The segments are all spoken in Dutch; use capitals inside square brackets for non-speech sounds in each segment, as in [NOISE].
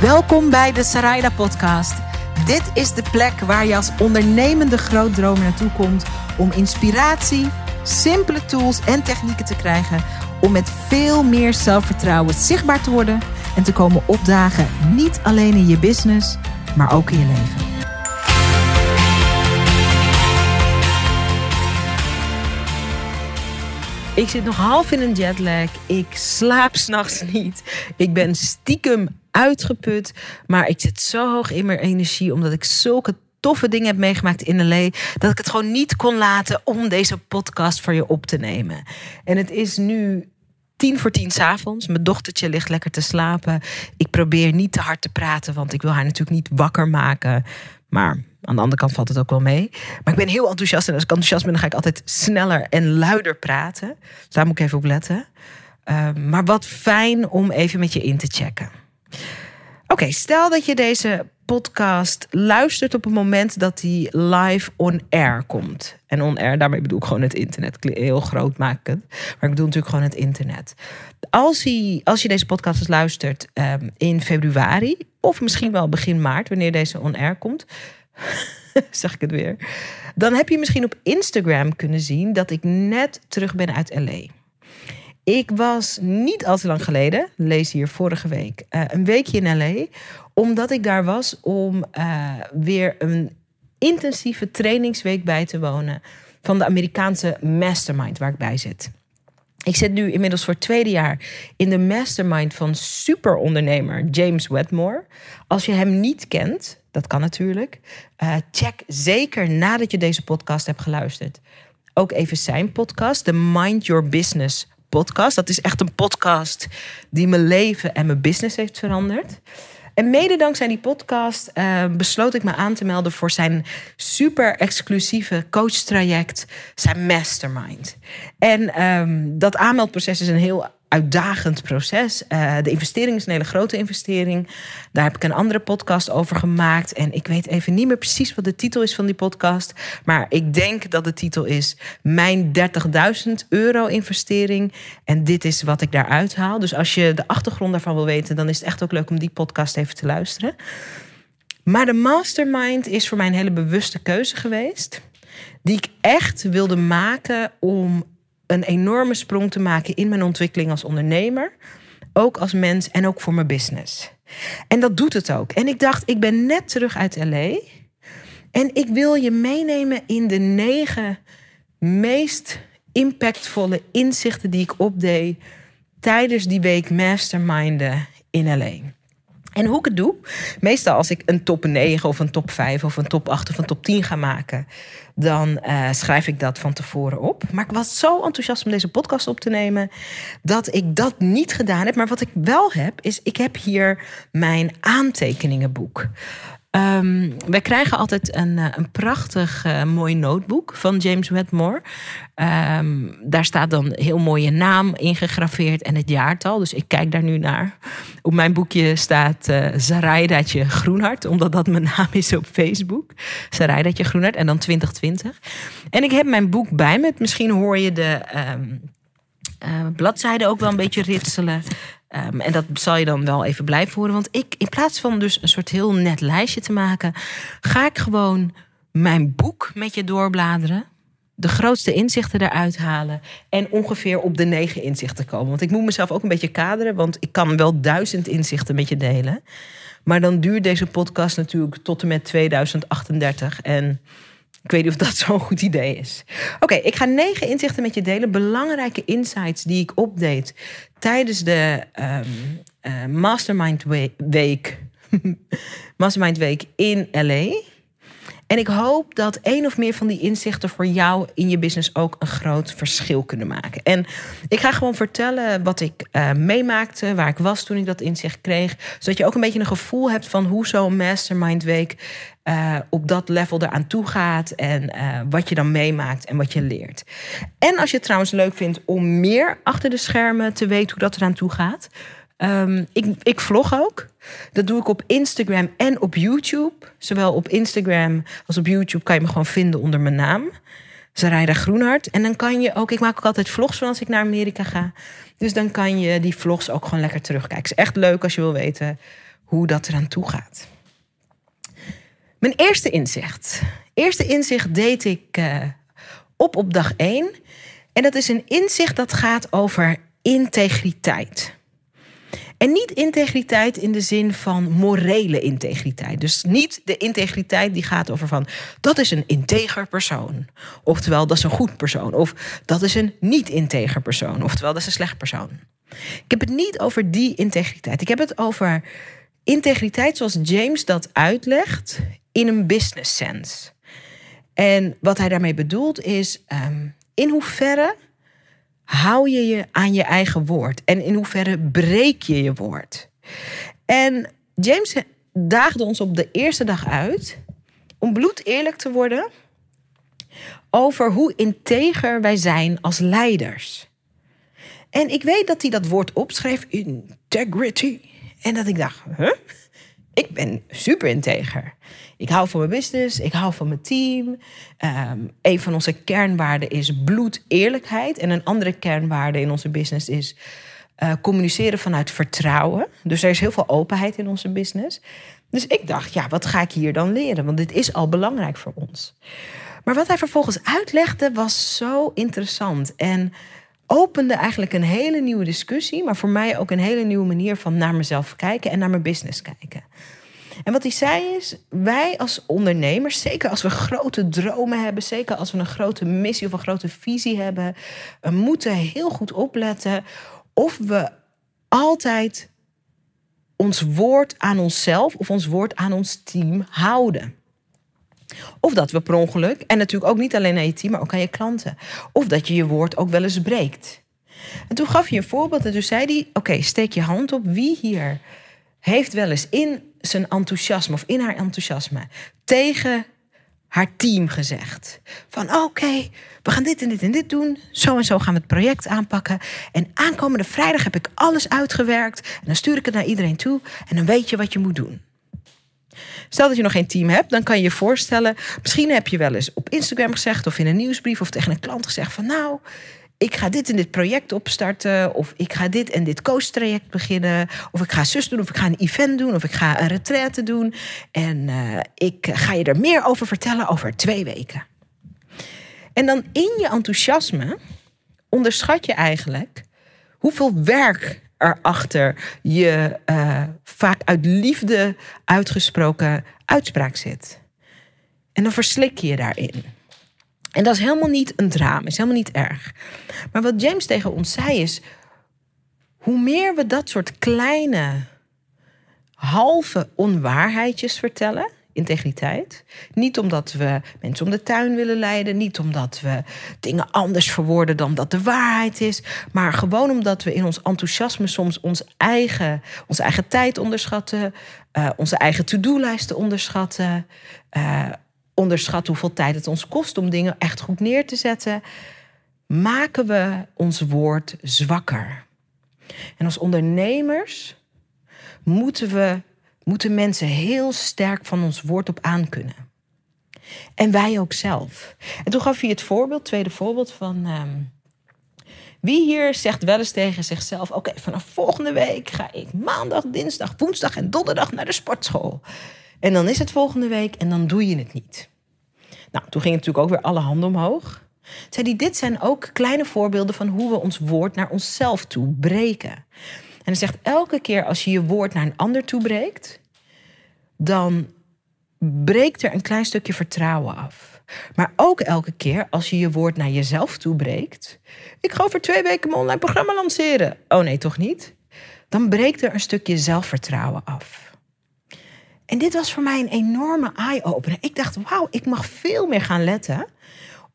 Welkom bij de Sarayda Podcast. Dit is de plek waar je als ondernemende grootdromer naartoe komt om inspiratie, simpele tools en technieken te krijgen om met veel meer zelfvertrouwen zichtbaar te worden en te komen opdagen, niet alleen in je business, maar ook in je leven. Ik zit nog half in een jetlag. Ik slaap s'nachts niet. Ik ben stiekem uitgeput. Maar ik zit zo hoog in mijn energie omdat ik zulke toffe dingen heb meegemaakt in LA. Dat ik het gewoon niet kon laten om deze podcast voor je op te nemen. En het is nu tien voor tien s'avonds. Mijn dochtertje ligt lekker te slapen. Ik probeer niet te hard te praten, want ik wil haar natuurlijk niet wakker maken. Maar aan de andere kant valt het ook wel mee. Maar ik ben heel enthousiast. En als ik enthousiast ben, dan ga ik altijd sneller en luider praten. Dus daar moet ik even op letten. Uh, maar wat fijn om even met je in te checken. Oké, stel dat je deze podcast luistert op het moment dat die live on air komt. En on air, daarmee bedoel ik gewoon het internet. Heel groot maken. Maar ik bedoel natuurlijk gewoon het internet. Als, hij, als je deze podcast dus luistert um, in februari, of misschien wel begin maart, wanneer deze on air komt. [LAUGHS] zeg ik het weer. Dan heb je misschien op Instagram kunnen zien dat ik net terug ben uit LA. Ik was niet al te lang geleden, lees hier vorige week, uh, een weekje in LA. Omdat ik daar was om uh, weer een intensieve trainingsweek bij te wonen. Van de Amerikaanse mastermind waar ik bij zit. Ik zit nu inmiddels voor het tweede jaar in de mastermind van superondernemer James Wedmore. Als je hem niet kent, dat kan natuurlijk, uh, check zeker nadat je deze podcast hebt geluisterd. Ook even zijn podcast, de Mind Your Business podcast. Dat is echt een podcast die mijn leven en mijn business heeft veranderd. En mede dankzij die podcast uh, besloot ik me aan te melden voor zijn super exclusieve coachtraject, zijn mastermind. En um, dat aanmeldproces is een heel uitdagend proces. Uh, de investering is een hele grote investering. Daar heb ik een andere podcast over gemaakt. En ik weet even niet meer precies wat de titel is van die podcast. Maar ik denk dat de titel is Mijn 30.000 euro investering. En dit is wat ik daaruit haal. Dus als je de achtergrond daarvan wil weten, dan is het echt ook leuk om die podcast even te luisteren. Maar de mastermind is voor mij een hele bewuste keuze geweest. Die ik echt wilde maken om een enorme sprong te maken in mijn ontwikkeling als ondernemer. Ook als mens en ook voor mijn business. En dat doet het ook. En ik dacht, ik ben net terug uit LA. En ik wil je meenemen in de negen meest impactvolle inzichten die ik opdeed tijdens die week masterminden in LA. En hoe ik het doe, meestal als ik een top 9 of een top 5 of een top 8 of een top 10 ga maken, dan uh, schrijf ik dat van tevoren op. Maar ik was zo enthousiast om deze podcast op te nemen dat ik dat niet gedaan heb. Maar wat ik wel heb, is ik heb hier mijn aantekeningenboek. Um, wij krijgen altijd een, eh, een prachtig uh, mooi notebook van James Wedmore. Um, daar staat dan heel mooie naam ingegraveerd en het jaartal. Dus ik kijk daar nu naar. Op mijn boekje staat uh, Groenhart, omdat dat mijn [LAUGHS] naam is op Facebook. Zaraidatje Groenhart en dan 2020. En ik heb mijn boek bij me. Misschien hoor je de um, bladzijden ook wel een beetje ritselen. Um, en dat zal je dan wel even blijven horen. Want ik, in plaats van dus een soort heel net lijstje te maken, ga ik gewoon mijn boek met je doorbladeren. De grootste inzichten eruit halen. En ongeveer op de negen inzichten komen. Want ik moet mezelf ook een beetje kaderen. Want ik kan wel duizend inzichten met je delen. Maar dan duurt deze podcast natuurlijk tot en met 2038. En ik weet niet of dat [LAUGHS] zo'n goed idee is. Oké, ik ga negen inzichten met je delen. Belangrijke insights die ik opdeed tijdens de um, Mastermind Week. [LAUGHS] Mastermind Week in LA. En ik hoop dat één of meer van die inzichten voor jou in je business ook een groot verschil kunnen maken. En ik ga gewoon vertellen wat ik uh, meemaakte, waar ik was toen ik dat inzicht kreeg. Zodat je ook een beetje een gevoel hebt van hoe zo'n Mastermind Week uh, op dat level eraan toe gaat. En uh, wat je dan meemaakt en wat je leert. En als je het trouwens leuk vindt om meer achter de schermen te weten hoe dat eraan toe gaat. Um, ik, ik vlog ook. Dat doe ik op Instagram en op YouTube. Zowel op Instagram als op YouTube kan je me gewoon vinden onder mijn naam. Zaraida Groenhart. En dan kan je ook, ik maak ook altijd vlogs van als ik naar Amerika ga. Dus dan kan je die vlogs ook gewoon lekker terugkijken. Het is echt leuk als je wil weten hoe dat eraan toe gaat. Mijn eerste inzicht. Eerste inzicht deed ik uh, op op dag 1. En dat is een inzicht dat gaat over integriteit. En niet integriteit in de zin van morele integriteit. Dus niet de integriteit die gaat over van dat is een integer persoon. Oftewel dat is een goed persoon. Of dat is een niet-integer persoon. Oftewel dat is een slecht persoon. Ik heb het niet over die integriteit. Ik heb het over integriteit zoals James dat uitlegt in een business sense. En wat hij daarmee bedoelt is um, in hoeverre hou je je aan je eigen woord? En in hoeverre breek je je woord? En James daagde ons op de eerste dag uit om bloed eerlijk te worden over hoe integer wij zijn als leiders. En ik weet dat hij dat woord opschreef, integrity. En dat ik dacht, huh? ik ben super integer. Ik hou van mijn business, ik hou van mijn team. Um, een van onze kernwaarden is bloed, eerlijkheid. En een andere kernwaarde in onze business is uh, communiceren vanuit vertrouwen. Dus er is heel veel openheid in onze business. Dus ik dacht, ja, wat ga ik hier dan leren? Want dit is al belangrijk voor ons. Maar wat hij vervolgens uitlegde was zo interessant. En opende eigenlijk een hele nieuwe discussie, maar voor mij ook een hele nieuwe manier van naar mezelf kijken en naar mijn business kijken. En wat hij zei is, wij als ondernemers, zeker als we grote dromen hebben, zeker als we een grote missie of een grote visie hebben, we moeten heel goed opletten of we altijd ons woord aan onszelf of ons woord aan ons team houden. Of dat we per ongeluk, en natuurlijk ook niet alleen aan je team, maar ook aan je klanten. Of dat je je woord ook wel eens breekt. En toen gaf je een voorbeeld en toen zei hij: Oké, steek je hand op. Wie hier heeft wel eens in zijn enthousiasme of in haar enthousiasme tegen haar team gezegd: Van oké, we gaan dit en dit en dit doen. Zo en zo gaan we het project aanpakken. En aankomende vrijdag heb ik alles uitgewerkt. En dan stuur ik het naar iedereen toe. En dan weet je wat je moet doen. Stel dat je nog geen team hebt, dan kan je je voorstellen. Misschien heb je wel eens op Instagram gezegd of in een nieuwsbrief of tegen een klant gezegd: van nou, ik ga dit en dit project opstarten. Of ik ga dit en dit coach-traject beginnen. Of ik ga zus doen. Of ik ga een event doen. Of ik ga een retraite doen. En uh, ik ga je er meer over vertellen over twee weken. En dan in je enthousiasme onderschat je eigenlijk hoeveel werk er achter je uh, vaak uit liefde uitgesproken uitspraak zit. En dan verslik je je daarin. En dat is helemaal niet een drama, is helemaal niet erg. Maar wat James tegen ons zei is: hoe meer we dat soort kleine, halve onwaarheidjes vertellen, integriteit. Niet omdat we mensen om de tuin willen leiden, niet omdat we dingen anders verwoorden dan dat de waarheid is, maar gewoon omdat we in ons enthousiasme soms ons eigen, onze eigen tijd onderschatten, uh, onze eigen to-do-lijsten onderschatten. Uh, onderschat hoeveel tijd het ons kost om dingen echt goed neer te zetten, maken we ons woord zwakker. En als ondernemers moeten we moeten mensen heel sterk van ons woord op aankunnen. En wij ook zelf. En toen gaf hij het voorbeeld, tweede voorbeeld van. Ehm, wie hier zegt wel eens tegen zichzelf: Oké, vanaf volgende week ga ik maandag, dinsdag, woensdag en donderdag naar de sportschool. En dan is het volgende week en dan doe je het niet. Nou, toen ging natuurlijk ook weer alle handen omhoog. Zei hij, dit zijn ook kleine voorbeelden van hoe we ons woord naar onszelf toe breken. En hij zegt, elke keer als je je woord naar een ander toe breekt, dan breekt er een klein stukje vertrouwen af. Maar ook elke keer als je je woord naar jezelf toe breekt. Ik ga over twee weken mijn online programma lanceren. Oh nee, toch niet? Dan breekt er een stukje zelfvertrouwen af. En dit was voor mij een enorme eye-opener. Ik dacht, wauw, ik mag veel meer gaan letten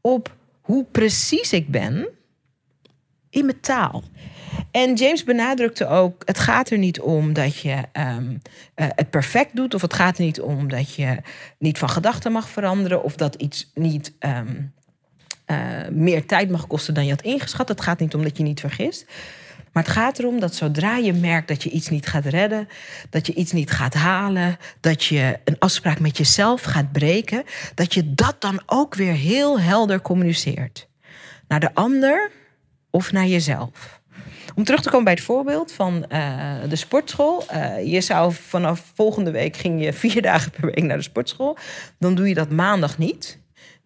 op hoe precies ik ben in mijn taal. En James benadrukte ook: het gaat er niet om dat je um, uh, het perfect doet, of het gaat er niet om dat je niet van gedachten mag veranderen, of dat iets niet um, uh, meer tijd mag kosten dan je had ingeschat. Het gaat niet om dat je niet vergist. Maar het gaat erom dat zodra je merkt dat je iets niet gaat redden, dat je iets niet gaat halen, dat je een afspraak met jezelf gaat breken, dat je dat dan ook weer heel helder communiceert. Naar de ander of naar jezelf Om terug te komen bij het voorbeeld van eh, de sportschool. Uh, je zou vanaf volgende week ging je [LAUGHS] vier dagen per week naar de sportschool. Dan doe je dat maandag niet.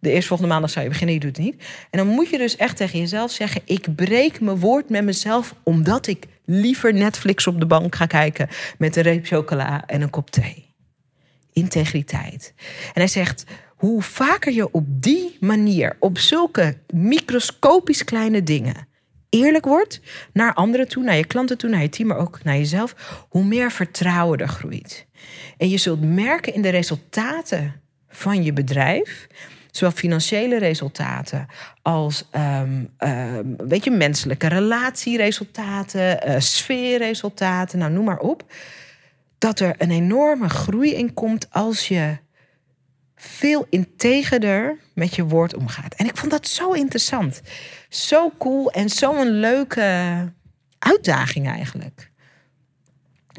De eerstvolgende maandag zou je beginnen, je doet het niet. En dan moet je dus echt tegen jezelf zeggen: ik breek mijn woord met mezelf, omdat ik liever Netflix op de bank ga kijken met een reep chocola en een kop thee. Integriteit. En hij zegt: hoe vaker je op die manier, op zulke microscopisch kleine dingen, eerlijk wordt naar anderen toe, naar je klanten toe, naar je team, maar ook naar jezelf, hoe meer vertrouwen er groeit. En je zult merken in de resultaten van je bedrijf, zowel financiële resultaten als um, weet je, menselijke relatieresultaten, uh, sfeerresultaten, nou noem maar op, dat er een enorme groei in komt als je veel integerder met je woord omgaat. En ik vond dat zo interessant. Zo cool en zo'n leuke uitdaging eigenlijk.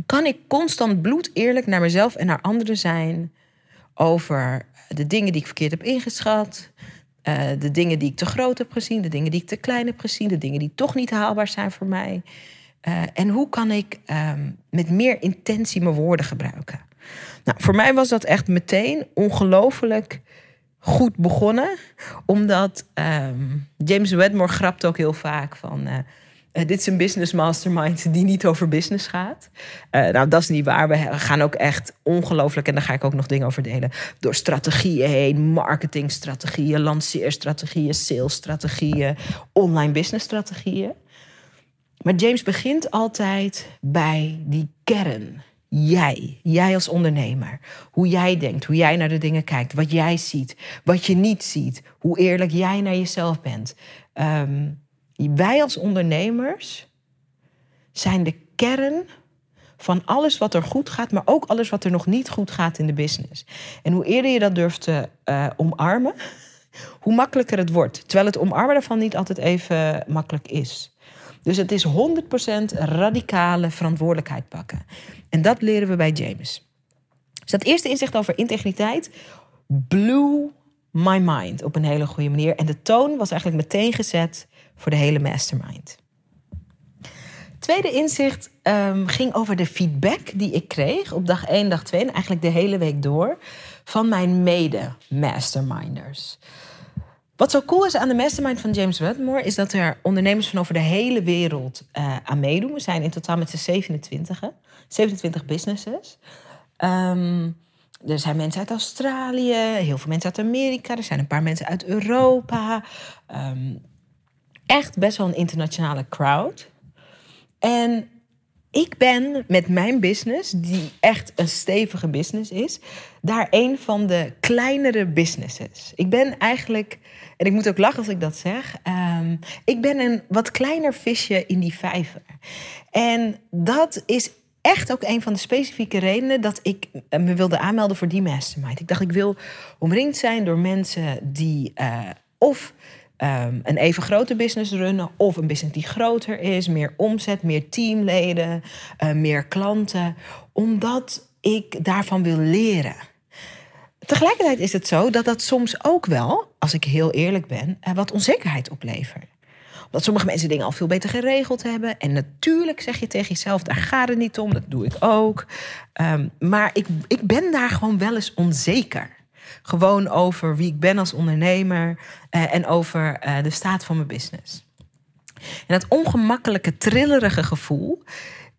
Kan ik constant bloed eerlijk naar mezelf en naar anderen zijn over de dingen die ik verkeerd heb ingeschat, uh, de dingen die ik te groot heb gezien, de dingen die ik te klein heb gezien, de dingen die toch niet haalbaar zijn voor mij. Uh, en hoe kan ik um, met meer intentie mijn woorden gebruiken? Nou, voor mij was dat echt meteen ongelooflijk goed begonnen. Omdat um, James Wedmore grapt ook heel vaak van... uh, dit is een business mastermind die niet over business gaat. Uh, nou, dat is niet waar. We gaan ook echt ongelooflijk, en daar ga ik ook nog dingen over delen, door strategieën heen, marketingstrategieën, lanceerstrategieën, salesstrategieën, online businessstrategieën. Maar James begint altijd bij die kern. Jij, jij als ondernemer. Hoe jij denkt, hoe jij naar de dingen kijkt, wat jij ziet, wat je niet ziet, hoe eerlijk jij naar jezelf bent. Um, wij als ondernemers zijn de kern van alles wat er goed gaat, maar ook alles wat er nog niet goed gaat in de business. En hoe eerder je dat durft te uh, omarmen, [LAUGHS] hoe makkelijker het wordt. Terwijl het omarmen daarvan niet altijd even makkelijk is. Dus het is 100% radicale verantwoordelijkheid pakken. En dat leren we bij James. Dus dat eerste inzicht over integriteit blew my mind op een hele goede manier. En de toon was eigenlijk meteen gezet voor de hele mastermind. Tweede inzicht um, ging over de feedback die ik kreeg op dag 1, dag 2 en eigenlijk de hele week door van mijn mede-masterminders. Wat zo cool is aan de mastermind van James Wedmore is dat er ondernemers van over de hele wereld uh, aan meedoen. We zijn in totaal met z'n 27, 27 businesses. Um, er zijn mensen uit Australië, heel veel mensen uit Amerika, er zijn een paar mensen uit Europa. Um, echt best wel een internationale crowd. En ik ben met mijn business, die echt een stevige business is, daar een van de kleinere businesses. Ik ben eigenlijk, en ik moet ook lachen als ik dat zeg, um, ik ben een wat kleiner visje in die vijver. En dat is echt ook een van de specifieke redenen dat ik me wilde aanmelden voor die mastermind. Ik dacht, ik wil omringd zijn door mensen die uh, of um, een even grote business runnen of een business die groter is, meer omzet, meer teamleden, uh, meer klanten, omdat ik daarvan wil leren. Tegelijkertijd is het zo dat dat soms ook wel, als ik heel eerlijk ben, uh, wat onzekerheid oplevert omdat sommige mensen dingen al veel beter geregeld hebben. En natuurlijk zeg je tegen jezelf, daar gaat het niet om, dat doe ik ook. Um, maar ik, ik ben daar gewoon wel eens onzeker. Gewoon over wie ik ben als ondernemer uh, en over uh, de staat van mijn business. En dat ongemakkelijke, trillerige gevoel.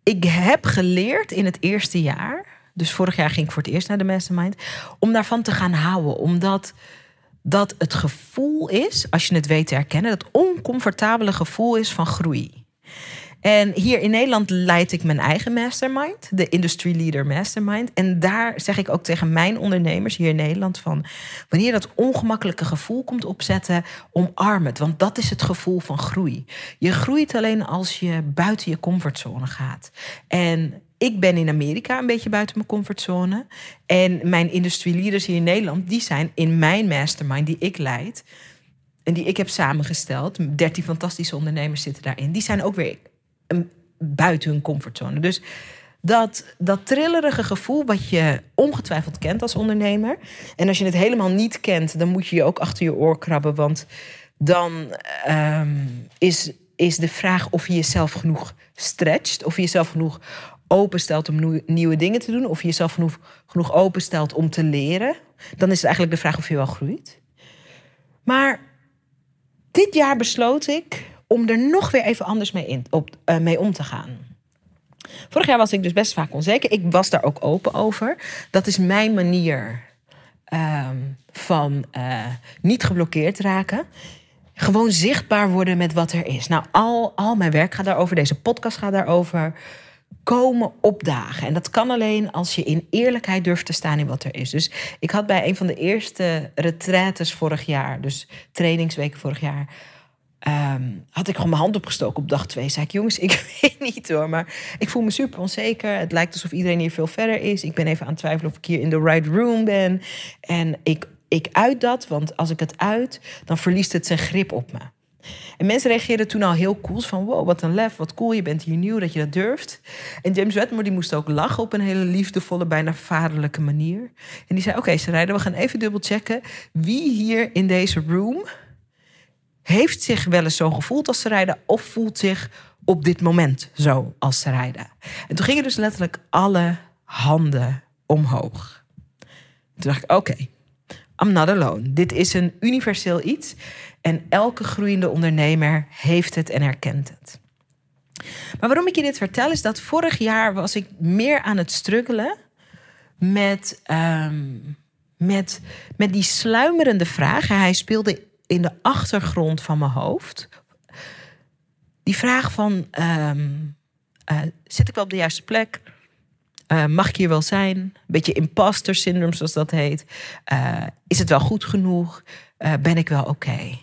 Ik heb geleerd in het eerste jaar, dus vorig jaar ging ik voor het eerst naar de mastermind, om daarvan te gaan houden. Omdat dat het gevoel is, als je het weet te herkennen, dat oncomfortabele gevoel is van groei. En hier in Nederland leid ik mijn eigen mastermind, de Industry Leader Mastermind. En daar zeg ik ook tegen mijn ondernemers hier in Nederland van... wanneer dat ongemakkelijke gevoel komt opzetten, omarm het. Want dat is het gevoel van groei. Je groeit alleen als je buiten je comfortzone gaat. En ik ben in Amerika een beetje buiten mijn comfortzone. En mijn industrie leaders hier in Nederland, die zijn in mijn mastermind die ik leid. En die ik heb samengesteld. 13 fantastische ondernemers zitten daarin. Die zijn ook weer buiten hun comfortzone. Dus dat, dat trillerige gevoel wat je ongetwijfeld kent als ondernemer. En als je het helemaal niet kent, dan moet je je ook achter je oor krabben. Want dan um, is is de vraag of je jezelf genoeg stretcht. Of je jezelf genoeg openstelt om nieuwe dingen te doen. Of je jezelf genoeg, genoeg openstelt om te leren. Dan is het eigenlijk de vraag of je wel groeit. Maar dit jaar besloot ik om er nog weer even anders mee, in, op, uh, mee om te gaan. Vorig jaar was ik dus best vaak onzeker. Ik was daar ook open over. Dat is mijn manier um, van uh, niet geblokkeerd raken. Gewoon zichtbaar worden met wat er is. Nou, al, al mijn werk gaat daarover. Deze podcast gaat daarover. Komen opdagen. En dat kan alleen als je in eerlijkheid durft te staan in wat er is. Dus ik had bij een van de eerste retraites vorig jaar, dus trainingsweken vorig jaar, Um, had ik gewoon mijn hand opgestoken op dag twee. Zei ik, jongens, ik [LAUGHS] weet niet hoor, maar ik voel me super onzeker. Het lijkt alsof iedereen hier veel verder is. Ik ben even aan het twijfelen of ik hier in de right room ben. En ik, ik uit dat, want als ik het uit, dan verliest het zijn grip op me. En mensen reageerden toen al heel cool. Van wow, wat een lef, wat cool, je bent hier nieuw, dat je dat durft. En James Wedmore die moest ook lachen op een hele liefdevolle, bijna vaderlijke manier. En die zei, oké, ze rijden, we gaan even dubbel checken. Wie hier in deze room heeft zich wel eens zo gevoeld als ze rijden of voelt zich op dit moment zo als ze rijden. En toen gingen dus letterlijk alle handen omhoog. Toen dacht ik, oké, I'm not alone. Dit is een universeel iets en elke groeiende ondernemer heeft het en herkent het. Maar waarom ik je dit vertel is dat vorig jaar was ik meer aan het struggelen met, um, met, met die sluimerende vragen. Hij speelde in de achtergrond van mijn hoofd. Die vraag van, um, uh, zit ik wel op de juiste plek? Uh, mag ik hier wel zijn? Een beetje imposter syndrome, zoals dat heet. Uh, is het wel goed genoeg? ben ik wel oké?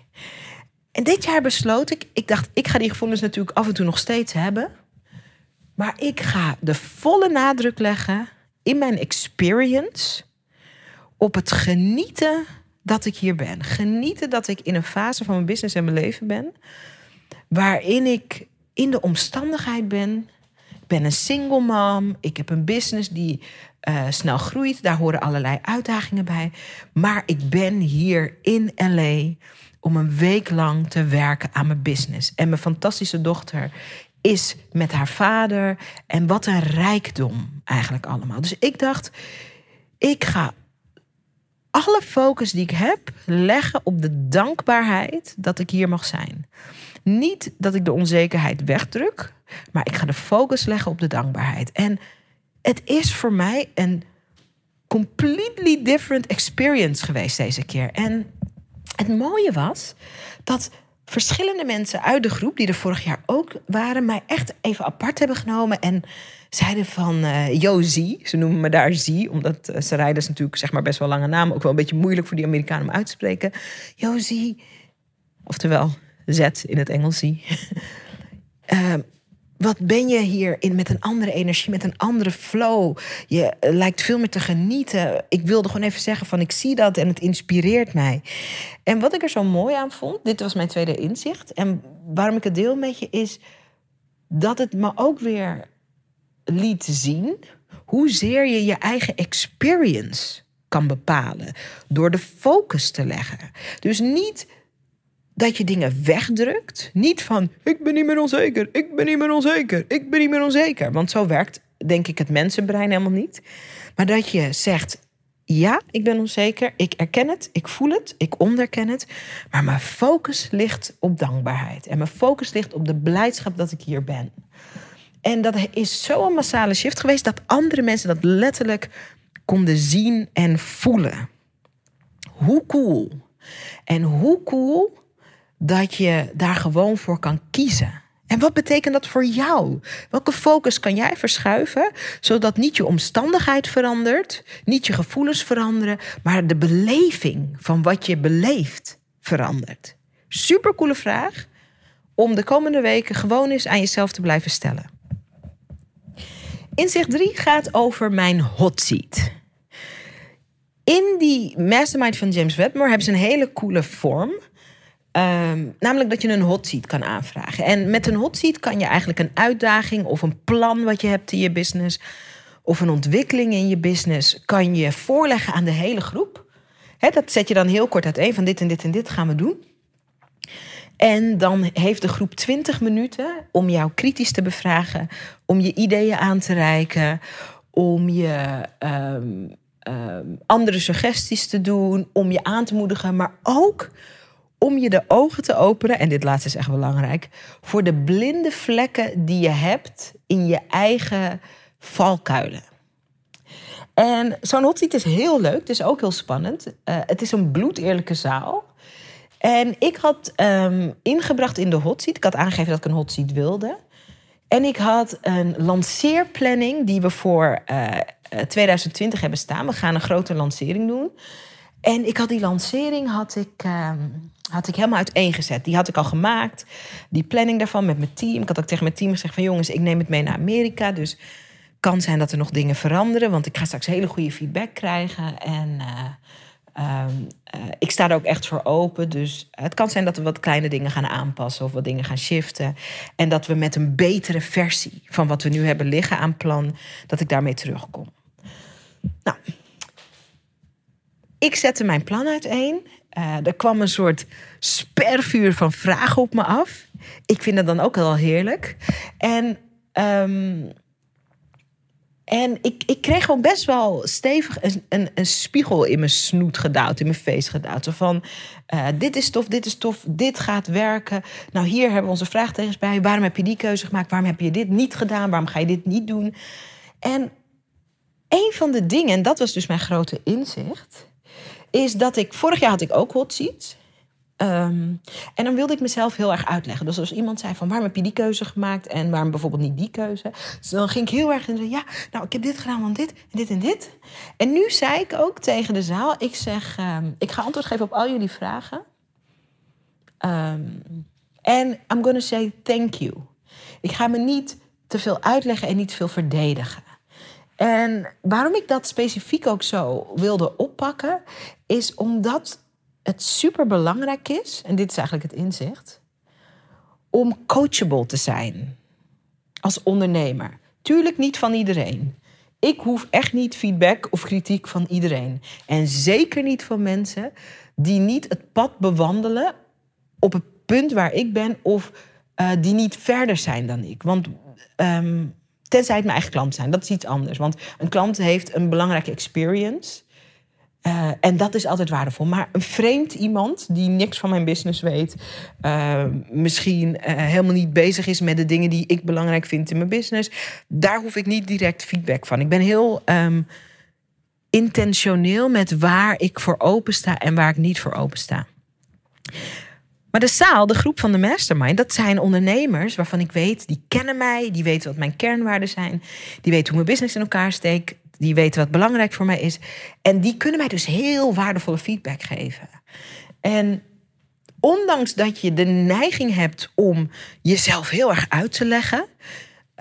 En dit jaar besloot ik, ik dacht, ik ga die gevoelens natuurlijk af en toe nog steeds hebben. Maar ik ga de volle nadruk leggen in mijn experience op het genieten dat ik hier ben. Genieten dat ik in een fase van mijn business en mijn leven ben. Waarin ik in de omstandigheid ben. Ik ben een single mom. Ik heb een business die uh, snel groeit. Daar horen allerlei uitdagingen bij. Maar ik ben hier in LA om een week lang te werken aan mijn business. En mijn fantastische dochter is met haar vader. En wat een rijkdom eigenlijk allemaal. Dus ik dacht, ik ga alle focus die ik heb leggen op de dankbaarheid dat ik hier mag zijn. Niet dat ik de onzekerheid wegdruk, maar ik ga de focus leggen op de dankbaarheid. En het is voor mij een completely different experience geweest deze keer. En het mooie was dat verschillende mensen uit de groep, die er vorig jaar ook waren, mij echt even apart hebben genomen en zeiden van uh. Ze noemen me daar Z, omdat uh, rijden is natuurlijk zeg maar best wel lange naam. Ook wel een beetje moeilijk voor die Amerikanen om uit te spreken. Z. Oftewel Z in het Engels Z. uh, [LAUGHS] wat ben je hier in, met een andere energie, met een andere flow. Je eh, lijkt veel meer te genieten. Ik wilde gewoon even zeggen van ik zie dat en het inspireert mij. En wat ik er zo mooi aan vond, dit was mijn tweede inzicht. En waarom ik het deel met je is dat het me ook weer liet zien hoezeer je je eigen experience kan bepalen door de focus te leggen. Dus niet dat je dingen wegdrukt. Niet van ik ben niet meer onzeker, ik ben niet meer onzeker, ik ben niet meer onzeker. Want zo werkt, denk ik, het mensenbrein helemaal niet. Maar dat je zegt: ja, ik ben onzeker, ik erken het, ik voel het, ik onderken het. Maar mijn focus ligt op dankbaarheid. En mijn focus ligt op de blijdschap dat ik hier ben. En dat is zo'n massale shift geweest dat andere mensen dat letterlijk konden zien en voelen. Hoe cool. En hoe cool dat je daar gewoon voor kan kiezen. En wat betekent dat voor jou? Welke focus kan jij verschuiven zodat niet je omstandigheid verandert, niet je gevoelens veranderen, maar de beleving van wat je beleeft verandert? Supercoole vraag om de komende weken gewoon eens aan jezelf te blijven stellen. Inzicht 3 gaat over mijn hot seat. In die mastermind van James Wedmore hebben ze een hele coole vorm. Ehm, namelijk dat je een hot seat kan aanvragen. En met een hot seat kan je eigenlijk een uitdaging of een plan wat je hebt in je business of een ontwikkeling in je business kan je voorleggen aan de hele groep. dat zet je dan heel kort uiteen van dit en dit en dit gaan we doen. En dan heeft de groep 20 minuten om jou kritisch te bevragen, om je ideeën aan te reiken, om je ehm, ehm, andere suggesties te doen, om je aan te moedigen, maar ook om je de ogen te openen, en dit laatste is echt belangrijk, voor de blinde vlekken die je hebt in je eigen valkuilen. En zo'n hotseat is heel leuk, het is ook heel spannend. Uh, het is een bloedeerlijke zaal. En ik had um, ingebracht in de hotseat, ik had aangegeven dat ik een hotseat wilde. En ik had een lanceerplanning die we voor uh, eh, 2020 eh, hebben staan. We gaan een grote lancering doen. En ik had die lancering had ik, uh, had ik helemaal uiteengezet. Die had ik al gemaakt. Die planning daarvan met mijn team. Ik had ook tegen mijn team gezegd van jongens, ik neem het mee naar Amerika. Dus kan zijn dat er nog dingen veranderen. Want ik ga straks hele goede feedback krijgen. En uh, uh, ik sta er ook echt voor open. Dus het kan zijn dat we wat kleine dingen gaan aanpassen. Of wat dingen gaan shiften. En dat we met een betere versie van wat we nu hebben liggen aan plan. Dat ik daarmee terugkom. Nou, ik zette mijn plan uiteen. Uh, er kwam een soort spervuur van vragen op me af. Ik vind dat dan ook wel heerlijk. En, um, en ik, ik kreeg gewoon best wel stevig een, een, een, spiegel in mijn snoet gedouwd, in mijn face gedouwd. van, uh, dit is tof, dit is tof, dit gaat werken. Nou, hier hebben we onze vraagtekens bij. Waarom heb je die keuze gemaakt? Waarom heb je dit niet gedaan? Waarom ga je dit niet doen? En een van de dingen, en dat was dus mijn grote inzicht is dat ik... Vorig jaar had ik ook hot seats. Um, en dan wilde ik mezelf heel erg uitleggen. Dus als iemand zei van waarom heb je die keuze gemaakt en waarom bijvoorbeeld niet die keuze, dus dan ging ik heel erg in ja, nou ik heb dit gedaan want dit en dit en dit. En nu zei ik ook tegen de zaal, ik zeg, um, ik ga antwoord geven op al jullie vragen. Um, en I'm gonna say thank you. Ik ga me niet te veel uitleggen en niet te veel verdedigen. En waarom ik dat specifiek ook zo wilde oppakken, is omdat het super belangrijk is, en dit is eigenlijk het inzicht, om coachable te zijn als ondernemer. Tuurlijk niet van iedereen. Ik hoef echt niet feedback of kritiek van iedereen. En zeker niet van mensen die niet het pad bewandelen op het punt waar ik ben of uh, die niet verder zijn dan ik. Want um, Tenzij het mijn eigen klant zijn. Dat is iets anders. Want een klant heeft een belangrijke experience. Uh, en dat is altijd waardevol. Maar een vreemd iemand die niks van mijn business weet, uh, misschien uh, helemaal niet bezig is met de dingen die ik belangrijk vind in mijn business, daar hoef ik niet direct feedback van. Ik ben heel um, intentioneel met waar ik voor open sta en waar ik niet voor open sta. Maar de zaal, de groep van de mastermind, dat zijn ondernemers waarvan ik weet, die kennen mij, die weten wat mijn kernwaarden zijn, die weten hoe mijn business in elkaar steekt, die weten wat belangrijk voor mij is. En die kunnen mij dus heel waardevolle feedback geven. En ondanks dat je de neiging hebt om jezelf heel erg uit te leggen.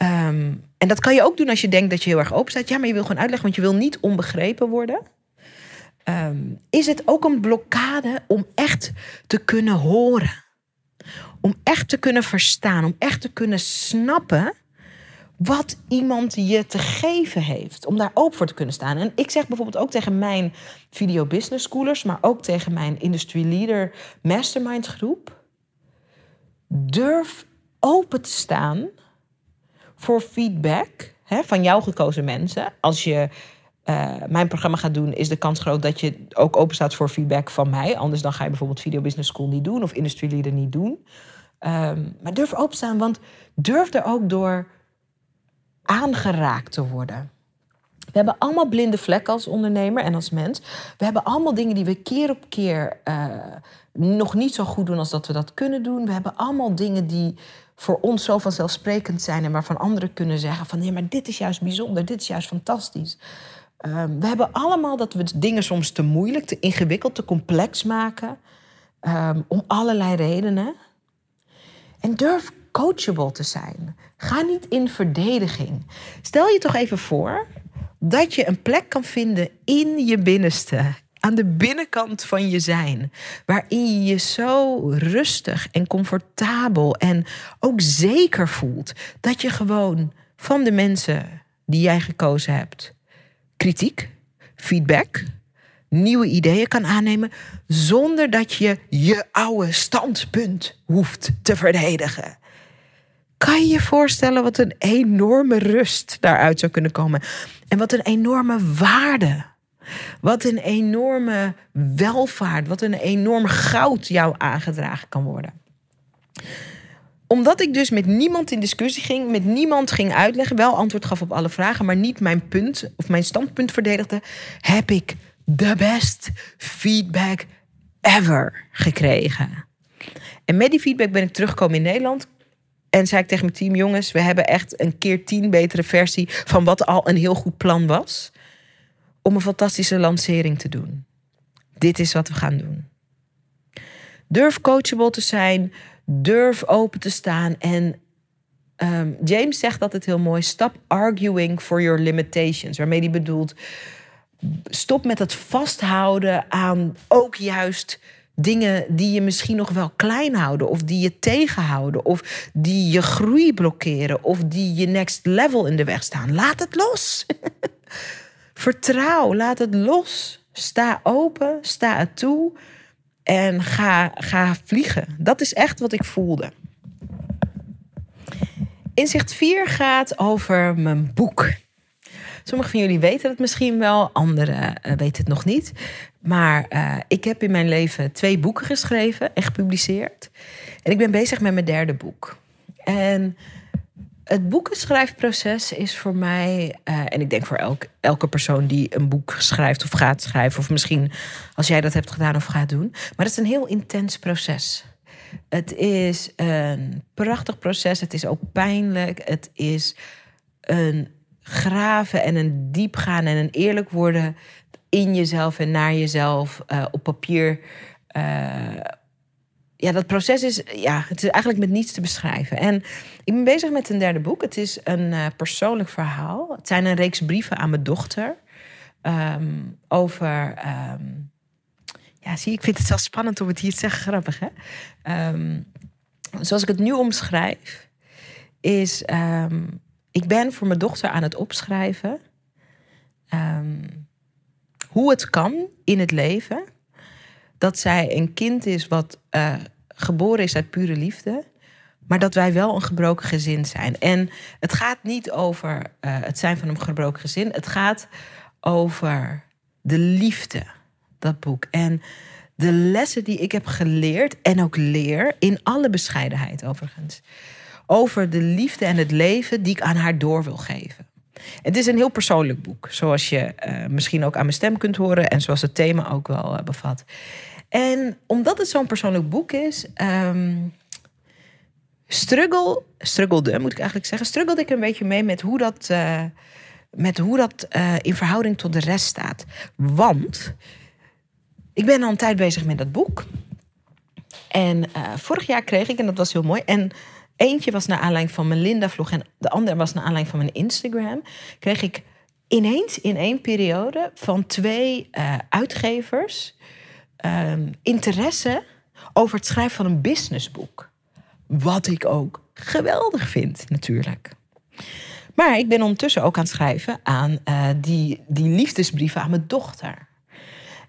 Um, en dat kan je ook doen als je denkt dat je heel erg open staat. Ja, maar je wil gewoon uitleggen, want je wil niet onbegrepen worden. Um, is het ook een blokkade om echt te kunnen horen. Om echt te kunnen verstaan, om echt te kunnen snappen wat iemand je te geven heeft. Om daar open voor te kunnen staan. En ik zeg bijvoorbeeld ook tegen mijn video business schoolers, maar ook tegen mijn industry leader mastermind groep. Durf open te staan voor feedback hè, van jouw gekozen mensen. Als je uh, mijn programma gaat doen, is de kans groot dat je ook open staat voor feedback van mij. Anders dan ga je bijvoorbeeld Video Business School niet doen of Industry Leader niet doen. Um, maar durf openstaan, want durf er ook door aangeraakt te worden. We hebben allemaal blinde vlekken als ondernemer en als mens. We hebben allemaal dingen die we keer op keer uh, nog niet zo goed doen als dat we dat kunnen doen. We hebben allemaal dingen die voor ons zo vanzelfsprekend zijn en waarvan anderen kunnen zeggen van nee, maar dit is juist bijzonder, dit is juist fantastisch. Um, we hebben allemaal dat we dingen soms te moeilijk, te ingewikkeld, te complex maken. Um, om allerlei redenen. En durf coachable te zijn. Ga niet in verdediging. Stel je toch even voor dat je een plek kan vinden in je binnenste. Aan de binnenkant van je zijn. Waarin je je zo rustig en comfortabel en ook zeker voelt. Dat je gewoon van de mensen die jij gekozen hebt kritiek, feedback, nieuwe ideeën kan aannemen zonder dat je je oude standpunt hoeft te verdedigen. Kan je je voorstellen wat een enorme rust daaruit zou kunnen komen? En wat een enorme waarde. Wat een enorme welvaart, wat een enorm goud jou aangedragen kan worden omdat ik dus met niemand in discussie ging, met niemand ging uitleggen, wel antwoord gaf op alle vragen, maar niet mijn punt of mijn standpunt verdedigde, heb ik de best feedback ever gekregen. En met die feedback ben ik teruggekomen in Nederland. En zei ik tegen mijn team: jongens, we hebben echt een keer tien betere versie van wat al een heel goed plan was. Om een fantastische lancering te doen. Dit is wat we gaan doen. Durf coachable te zijn durf open te staan. En um, James zegt dat het heel mooi: stop arguing for your limitations. Waarmee hij bedoelt: stop met het vasthouden aan ook juist dingen die je misschien nog wel klein houden, of die je tegenhouden, of die je groei blokkeren, of die je next level in de weg staan. Laat het los. [LAUGHS] Vertrouw, laat het los. Sta open, sta het toe. En ga, ga vliegen. Dat is echt wat ik voelde. Inzicht 4 gaat over mijn boek. Sommigen van jullie weten het misschien wel, anderen uh, weten het nog niet. Maar uh, ik heb in mijn leven twee boeken geschreven en gepubliceerd. En ik ben bezig met mijn derde boek. En het boekenschrijfproces is voor mij, uh, en ik denk voor elk, elke persoon die een boek schrijft of gaat schrijven, of misschien als jij dat hebt gedaan of gaat doen, maar het is een heel intens proces. Het is een prachtig proces, het is ook pijnlijk, het is een graven en een diepgaan en een eerlijk worden in jezelf en naar jezelf uh, op papier. Uh, ja, dat proces is, ja, het is eigenlijk met niets te beschrijven. En ik ben bezig met een derde boek. Het is een uh, persoonlijk verhaal. Het zijn een reeks brieven aan mijn dochter. Um, over. Um, ja, zie, ik vind het zelfs spannend om het hier te zeggen. Grappig, hè? Um, zoals ik het nu omschrijf, is. Ik ben voor mijn dochter aan het opschrijven. hoe het kan in het leven dat zij een kind is wat uh, geboren is uit pure liefde. Maar dat wij wel een gebroken gezin zijn. En het gaat niet over uh, het zijn van een gebroken gezin. Het gaat over de liefde, dat boek. En de lessen die ik heb geleerd en ook leer, in alle bescheidenheid overigens. Over de liefde en het leven die ik aan haar door wil geven. Het is een heel persoonlijk boek, zoals je uh, misschien ook aan mijn stem kunt horen en zoals het thema ook wel uh, bevat. En omdat het zo'n persoonlijk boek is, um, struggle, struggelde moet ik eigenlijk zeggen, struggelde ik een beetje mee met hoe dat, uh, met hoe dat in verhouding tot de rest staat. Want ik ben al een tijd bezig met dat boek. En vorig jaar kreeg ik, en dat was heel mooi, en eentje was naar aanleiding van mijn Linda-vlog en de andere was naar aanleiding van mijn Instagram, kreeg ik ineens in één periode van twee uitgevers uh, interesse over het schrijven van een businessboek. Wat ik ook geweldig vind, natuurlijk. Maar ik ben ondertussen ook aan het schrijven aan uh, die, die liefdesbrieven aan mijn dochter.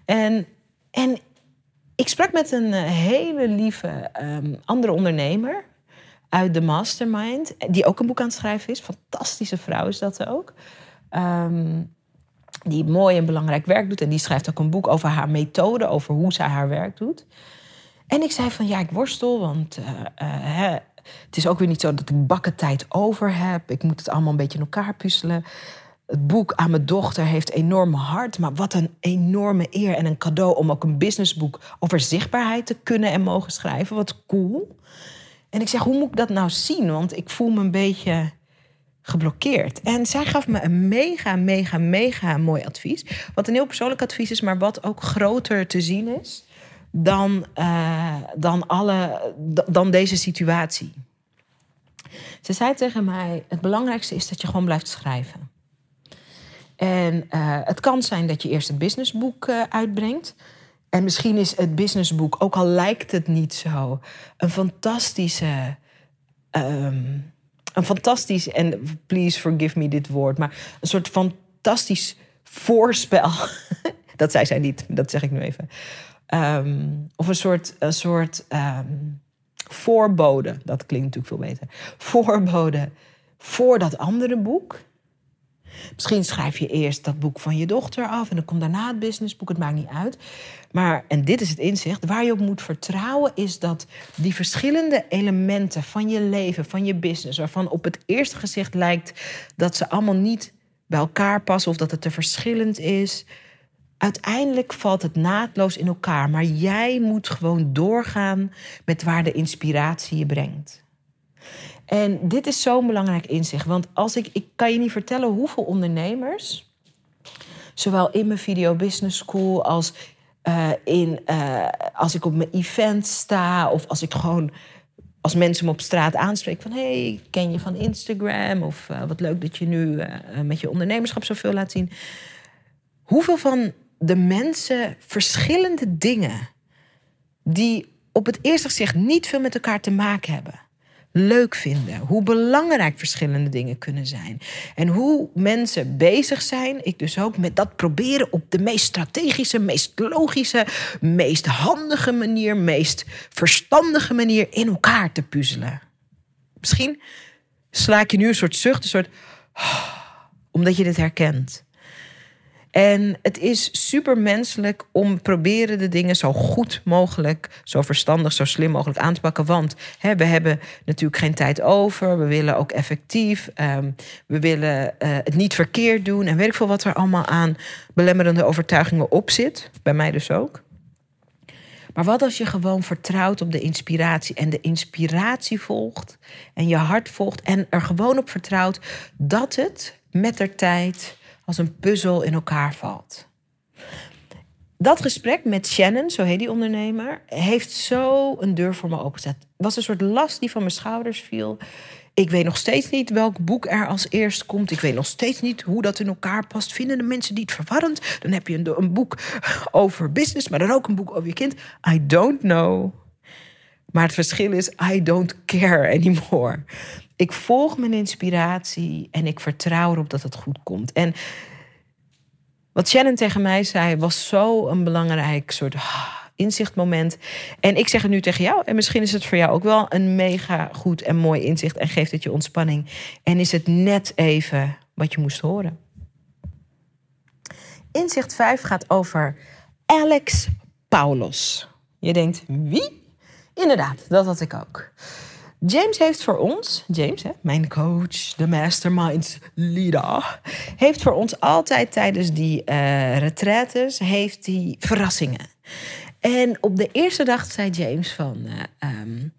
En, en ik sprak met een eh, hele lieve um, andere ondernemer uit de Mastermind, die ook een boek aan het schrijven is. Fantastische vrouw is dat ook. Um, die mooi en belangrijk werk doet. En die schrijft ook een boek over haar methode, over hoe zij haar werk doet. En ik zei van ja, ik worstel, want uh, uh, het is ook weer niet zo dat ik bakken tijd over heb. Ik moet het allemaal een beetje in elkaar puzzelen. Het boek aan mijn dochter heeft enorm hart, maar wat een enorme eer en een cadeau om ook een businessboek over zichtbaarheid te kunnen en mogen schrijven. Wat cool. En ik zeg, hoe moet ik dat nou zien? Want ik voel me een beetje geblokkeerd. En zij gaf me een mega, mega, mega mooi advies. Wat een heel persoonlijk advies is, maar wat ook groter te zien is dan, uh, dan, alle, dan deze situatie. Ze zei tegen mij: Het belangrijkste is dat je gewoon blijft schrijven. En uh, het kan zijn dat je eerst een businessboek uh, uitbrengt. En misschien is het businessboek, ook al lijkt het niet zo, een fantastische. Um, een fantastisch, en please forgive me dit woord, maar een soort fantastisch voorspel [LAUGHS] Dat zei zij niet, dat zeg ik nu even. Ehm, of een soort, een soort ehm, voorbode, dat klinkt natuurlijk veel beter. Voorbode voor dat andere boek. Misschien schrijf je eerst dat boek van je dochter af en dan komt daarna het businessboek. Het maakt niet uit. Maar, en dit is het inzicht, waar je op moet vertrouwen is dat die verschillende elementen van je leven, van je business, waarvan op het eerste gezicht lijkt dat ze allemaal niet bij elkaar passen of dat het te verschillend is. Uiteindelijk valt het naadloos in elkaar, maar jij moet gewoon doorgaan met waar de inspiratie je brengt. En dit is zo'n belangrijk inzicht. Want als ik, ik kan je niet vertellen hoeveel ondernemers, zowel in mijn video business school als uh, in, uh, als ik op mijn event sta of als ik gewoon als mensen me op straat aanspreken van hey, ken je van Instagram of uh, wat leuk dat je nu met je ondernemerschap zoveel laat zien. Hoeveel van de mensen verschillende dingen die op het eerste gezicht niet veel met elkaar te maken hebben leuk vinden. Hoe belangrijk verschillende dingen kunnen zijn. En hoe mensen bezig zijn, ik dus ook, met dat proberen op de meest strategische, meest logische, meest handige manier, meest verstandige manier in elkaar te puzzelen. Misschien sla ik je nu een soort zucht, een soort. omdat je dit herkent. En het is super menselijk om proberen de dingen zo goed mogelijk, zo verstandig, zo slim mogelijk aan te pakken. Want hè, we hebben natuurlijk geen tijd over. We willen ook effectief. Um, we willen uh, het niet verkeerd doen. En weet ik veel wat er allemaal aan belemmerende overtuigingen op zit. Bij mij dus ook. Maar wat als je gewoon vertrouwt op de inspiratie en de inspiratie volgt en je hart volgt en er gewoon op vertrouwt dat het met de tijd als een puzzel in elkaar valt. Dat gesprek met Shannon, zo heet die ondernemer, heeft zo een deur voor me opengezet. Het was een soort last die van mijn schouders viel. Ik weet nog steeds niet welk boek er als eerst komt. Ik weet nog steeds niet hoe dat in elkaar past. Vinden de mensen die het verwarrend? Dan heb je een, een boek over business, maar dan ook een boek over je kind. I don't know. Maar het verschil is, I don't care anymore ik volg mijn inspiratie en ik vertrouw erop dat het goed komt. En wat Shannon tegen mij zei, was zo een belangrijk soort ah, inzichtmoment. En ik zeg het nu tegen jou. En misschien is het voor jou ook wel een mega goed en mooi inzicht. En geeft het je ontspanning. En is het net even wat je moest horen. Inzicht 5 gaat over Alex Paulos. Je denkt, wie? Inderdaad, dat had ik ook. James heeft voor ons, James, hè, mijn coach, de mastermind leader, heeft voor ons altijd tijdens die uh, heeft die verrassingen. En op de eerste dag zei James van, uh, um,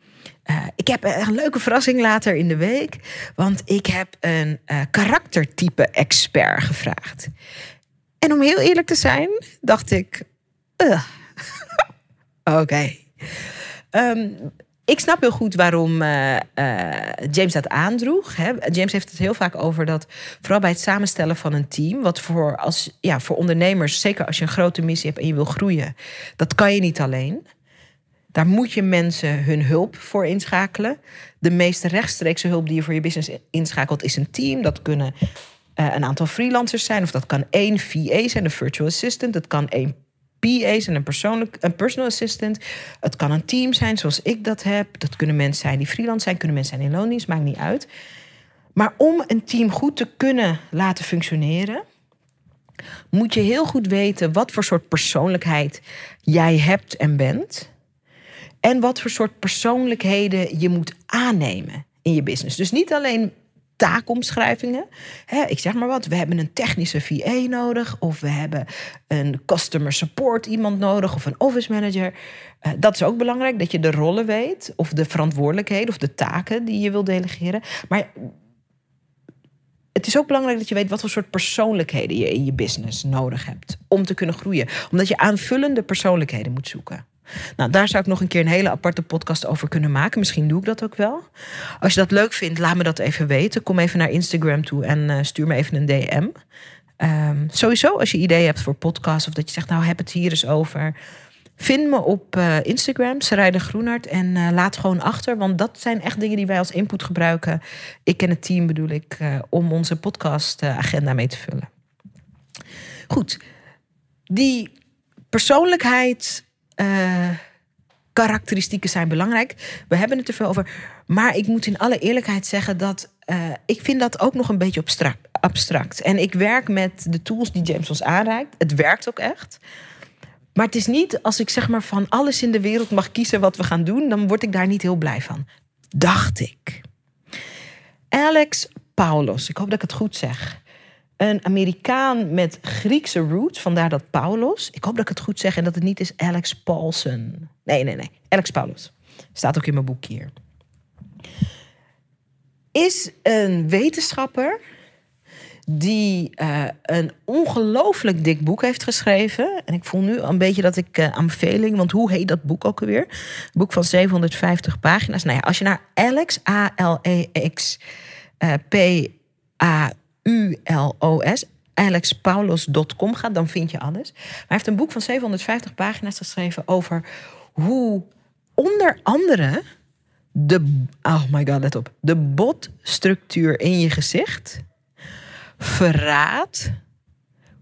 uh, ik heb een leuke verrassing later in de week, want ik heb een karaktertype expert gevraagd. En om heel eerlijk te zijn, dacht ik, [LAUGHS] oké. Um, ik snap heel goed waarom uh, uh, James dat aandroeg. Hè. James heeft het heel vaak over dat, vooral bij het samenstellen van een team, wat voor, als, ja, voor ondernemers, zeker als je een grote missie hebt en je wil groeien, dat kan je niet alleen. Daar moet je mensen hun hulp voor inschakelen. De meest rechtstreekse hulp die je voor je business inschakelt, is een team. Dat kunnen uh, een aantal freelancers zijn, of dat kan één VA zijn, een virtual assistant. Dat kan één En een, persoonlijk, een personal assistant. Het kan een team zijn zoals ik dat heb. Dat kunnen mensen zijn die freelance zijn, kunnen mensen zijn in loondienst, maakt niet uit. Maar om een team goed te kunnen laten functioneren, moet je heel goed weten wat voor soort persoonlijkheid jij hebt en bent. En wat voor soort persoonlijkheden je moet aannemen in je business. Dus niet alleen taakomschrijvingen. ik zeg maar wat, we hebben een technische VA nodig, of we hebben een customer support iemand nodig, of een office manager. Uh, dat is ook belangrijk, dat je de rollen weet, of de verantwoordelijkheden, of de taken die je wil delegeren. Maar het is ook belangrijk dat je weet wat voor soort persoonlijkheden je in je business nodig hebt om te kunnen groeien. Omdat je aanvullende persoonlijkheden moet zoeken. Nou, daar zou ik nog een keer een hele aparte podcast over kunnen maken. Misschien doe ik dat ook wel. Als je dat leuk vindt, laat me dat even weten. Kom even naar Instagram toe en uh, stuur me even een DM. Ehm, sowieso, als je ideeën hebt voor podcasts of dat je zegt, nou heb het hier eens over. Vind me op uh, Instagram, Sarayde Groenart, en uh, laat gewoon achter. Want dat zijn echt dingen die wij als input gebruiken. Ik en het team bedoel ik, om onze podcastagenda mee te vullen. Goed, die persoonlijkheid. Eh, karakteristieken zijn belangrijk. We hebben het er veel over. Maar ik moet in alle eerlijkheid zeggen dat eh, ik vind dat ook nog een beetje abstract. En ik werk met de tools die James ons aanreikt. Het werkt ook echt. Maar het is niet als ik zeg maar van alles in de wereld mag kiezen wat we gaan doen, dan word ik daar niet heel blij van. Dacht ik. Alex Paulos, ik hoop dat ik het goed zeg. Een Amerikaan met Griekse roots, vandaar dat Paulos. Ik hoop dat ik het goed zeg en dat het niet is Alex Paulsen. Nee, nee, nee. Alex Paulos. Staat ook in mijn boek hier. Is een wetenschapper die eh, een ongelooflijk dik boek heeft geschreven. En ik voel nu een beetje dat ik uh, aanbeveling, want hoe heet dat boek ook alweer? Een boek van 750 pagina's. Nou ja, als je naar Alex, A-L-E-X, uh, P-A-U-L-O-S, alexpaulos.com gaat, dan vind je alles. Maar hij heeft een boek van 750 pagina's geschreven over hoe onder andere de, oh my god, let op, de botstructuur in je gezicht verraadt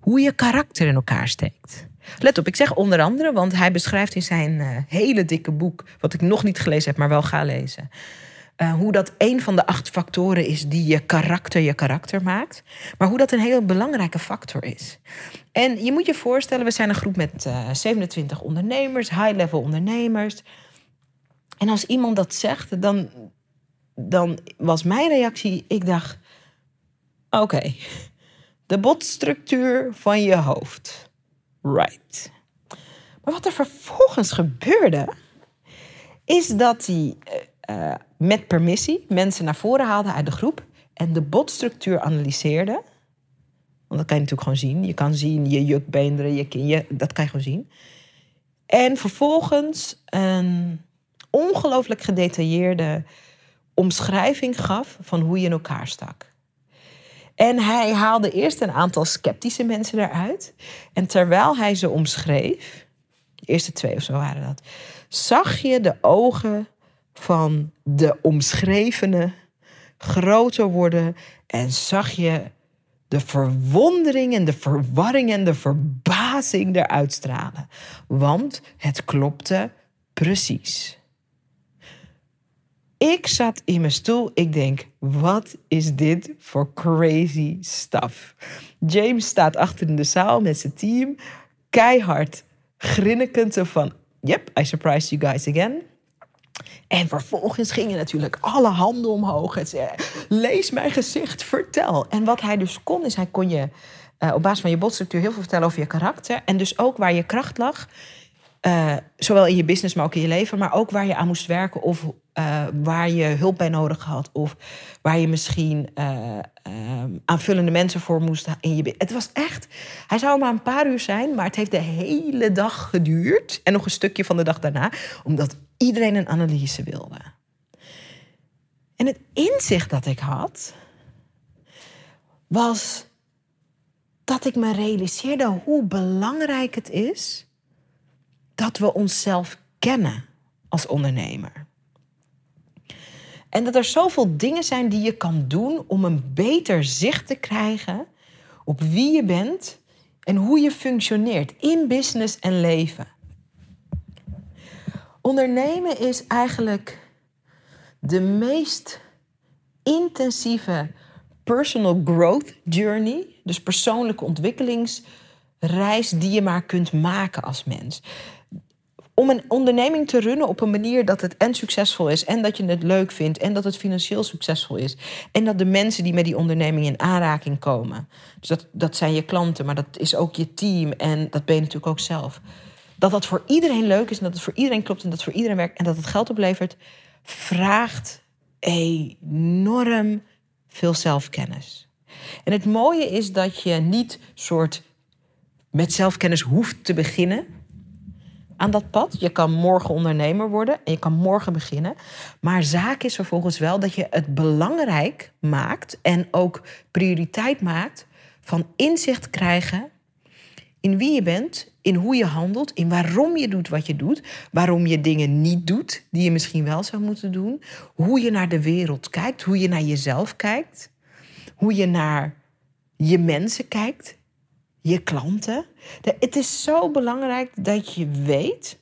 hoe je karakter in elkaar steekt. Let op, ik zeg onder andere, want hij beschrijft in zijn uh, hele dikke boek, wat ik nog niet gelezen heb, maar wel ga lezen, uh, hoe dat een van de acht factoren is die je karakter je karakter maakt, maar hoe dat een heel belangrijke factor is. En je moet je voorstellen, we zijn een groep met uh, 27 ondernemers, high-level ondernemers. En als iemand dat zegt, dan, dan was mijn reactie, ik dacht, oké, de botstructuur van je hoofd. Right. Maar wat er vervolgens gebeurde, is dat hij uh, met permissie mensen naar voren haalde uit de groep en de botstructuur analyseerde. Want dat kan je natuurlijk gewoon zien. Je kan zien je jukbeenderen, je kin, dat kan je gewoon zien. En vervolgens een ongelooflijk gedetailleerde omschrijving gaf van hoe je in elkaar stak. En hij haalde eerst een aantal sceptische mensen eruit. En terwijl hij ze omschreef, de eerste twee of zo waren dat, zag je de ogen van de omschrevene groter worden en zag je de verwondering en de verwarring en de verbazing eruit stralen. Want het klopte precies. Ik zat in mijn stoel. Ik denk, wat is dit voor crazy stuff? James staat achter in de zaal met zijn team. Keihard grinnikend van... Yep, I surprised you guys again. En vervolgens gingen natuurlijk alle handen omhoog. Het zei, lees mijn gezicht, vertel. En wat hij dus kon, is hij kon je uh, op basis van je botstructuur heel veel vertellen over je karakter. En dus ook waar je kracht lag. Uh, zowel in je business, maar ook in je leven. Maar ook waar je aan moest werken of uh, waar je hulp bij nodig had. Of waar je misschien uh, aanvullende mensen voor moest in je. Het was echt. Hij zou maar een paar uur zijn, maar het heeft de hele dag geduurd. En nog een stukje van de dag daarna, omdat iedereen een analyse wilde. En het inzicht dat ik had, was dat ik me realiseerde hoe belangrijk het is dat we onszelf kennen als ondernemer. En dat er zoveel dingen zijn die je kan doen om een beter zicht te krijgen op wie je bent en hoe je functioneert in business en leven. Ondernemen is eigenlijk de meest intensieve personal growth journey, dus persoonlijke ontwikkelingsreis die je maar kunt maken als mens om een onderneming te runnen op een manier dat het en succesvol is en dat je het leuk vindt en dat het financieel succesvol is en dat de mensen die met die onderneming in aanraking komen, dus dat, dat zijn je klanten, maar dat is ook je team en dat ben je natuurlijk ook zelf, dat dat voor iedereen leuk is en dat het voor iedereen klopt en dat het voor iedereen werkt en dat het geld oplevert, vraagt enorm veel zelfkennis. En het mooie is dat je niet soort met zelfkennis hoeft te beginnen aan dat pad. Je kan morgen ondernemer worden en je kan morgen beginnen. Maar zaak is vervolgens wel dat je het belangrijk maakt en ook prioriteit maakt van inzicht krijgen in wie je bent, in hoe je handelt, in waarom je doet wat je doet, waarom je dingen niet doet die je misschien wel zou moeten doen, hoe je naar de wereld kijkt, hoe je naar jezelf kijkt, hoe je naar je mensen kijkt je klanten. Het is zo belangrijk dat je weet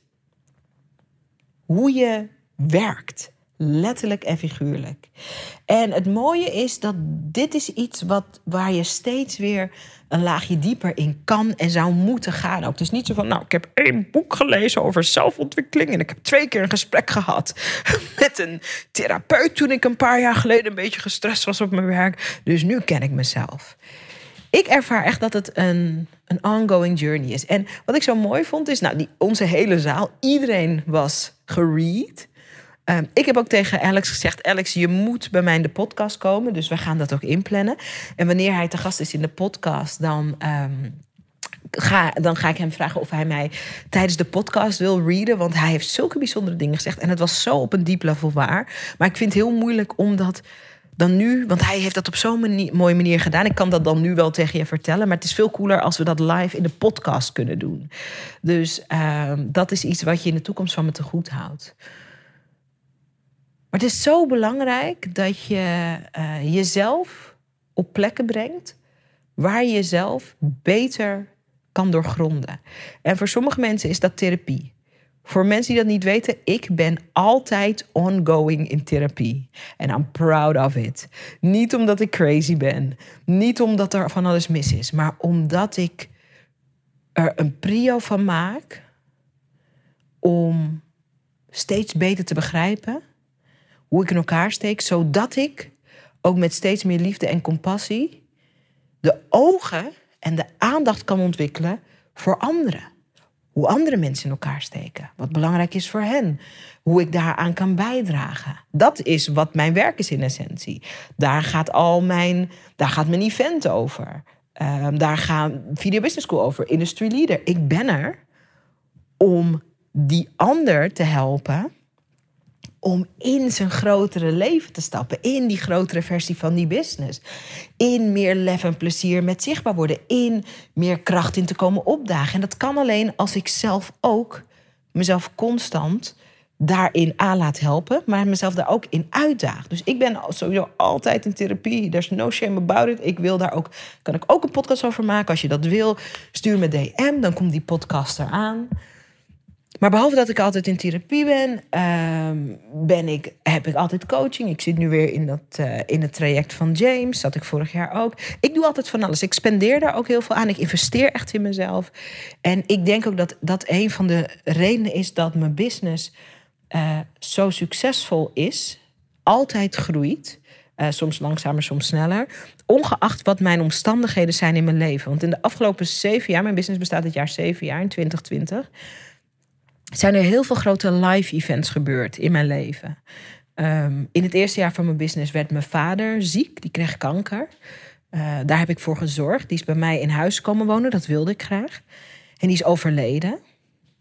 hoe je werkt. Letterlijk en figuurlijk. En het mooie is dat dit is iets wat, waar je steeds weer een laagje dieper in kan en zou moeten gaan. Ook. Het is niet zo van, nou, ik heb één boek gelezen over zelfontwikkeling en ik heb twee keer een gesprek gehad [LAUGHS] met een therapeut toen ik een paar jaar geleden een beetje gestrest was op mijn werk. Dus nu ken ik mezelf. Ik ervaar echt dat het een, een ongoing journey is. En wat ik zo mooi vond is, nou, die, onze hele zaal, iedereen was geread. Ehm, ik heb ook tegen Alex gezegd: Alex, je moet bij mij in de podcast komen. Dus we gaan dat ook inplannen. En wanneer hij te gast is in de podcast, dan. Ehm, ga, dan ga ik hem vragen of hij mij tijdens de podcast wil readen. Want hij heeft zulke bijzondere dingen gezegd. En het was zo op een diep level waar. Maar ik vind het heel moeilijk om dat dan nu, want hij heeft dat op zo'n mooie manier gedaan. Ik kan dat dan nu wel tegen je vertellen, maar het is veel cooler als we dat live in de podcast kunnen doen. Dus ehm, dat is iets wat je in de toekomst van me te goed houdt. Maar het is zo belangrijk dat je uh, jezelf op plekken brengt waar je jezelf beter kan doorgronden. En voor sommige mensen is dat therapie. Voor mensen die dat niet weten, ik ben altijd ongoing in therapie. En I'm proud of it. Niet omdat ik crazy ben. Niet omdat er van alles mis is. Maar omdat ik er een prio van maak om steeds beter te begrijpen hoe ik in elkaar steek, zodat ik ook met steeds meer liefde en compassie de ogen en de aandacht kan ontwikkelen voor anderen. Hoe andere mensen in elkaar steken. Wat belangrijk is voor hen. Hoe ik daaraan kan bijdragen. Dat is wat mijn werk is in essentie. Daar gaat al mijn, daar gaat mijn event over. Um, daar gaat Video Business School over. Industry Leader. Ik ben er om die ander te helpen om in zijn grotere leven te stappen. In die grotere versie van die business. In meer lef en plezier met zichtbaar worden. In meer kracht in te komen opdagen. En dat kan alleen als ik zelf ook mezelf constant daarin aan laat helpen, maar mezelf daar ook in uitdaag. Dus ik ben sowieso altijd in therapie. There's no shame about it. Ik wil daar ook, kan ik ook een podcast over maken. Als je dat wil, stuur me DM, dan komt die podcast eraan. Maar behalve dat ik altijd in therapie ben, ehm, ben ik, heb ik altijd coaching. Ik zit nu weer in, dat, uh, in het traject van James. Zat ik vorig jaar ook. Ik doe altijd van alles. Ik spendeer daar ook heel veel aan. Ik investeer echt in mezelf. En ik denk ook dat dat een van de redenen is dat mijn business uh, zo succesvol is. Altijd groeit. Uh, soms langzamer, soms sneller. Ongeacht wat mijn omstandigheden zijn in mijn leven. Want in de afgelopen zeven jaar, mijn business bestaat dit jaar zeven jaar, in 2020 zijn er heel veel grote live events gebeurd in mijn leven. Um, in het eerste jaar van mijn business werd mijn vader ziek, die kreeg kanker. Uh, daar heb ik voor gezorgd. Die is bij mij in huis komen wonen, dat wilde ik graag. En die is overleden.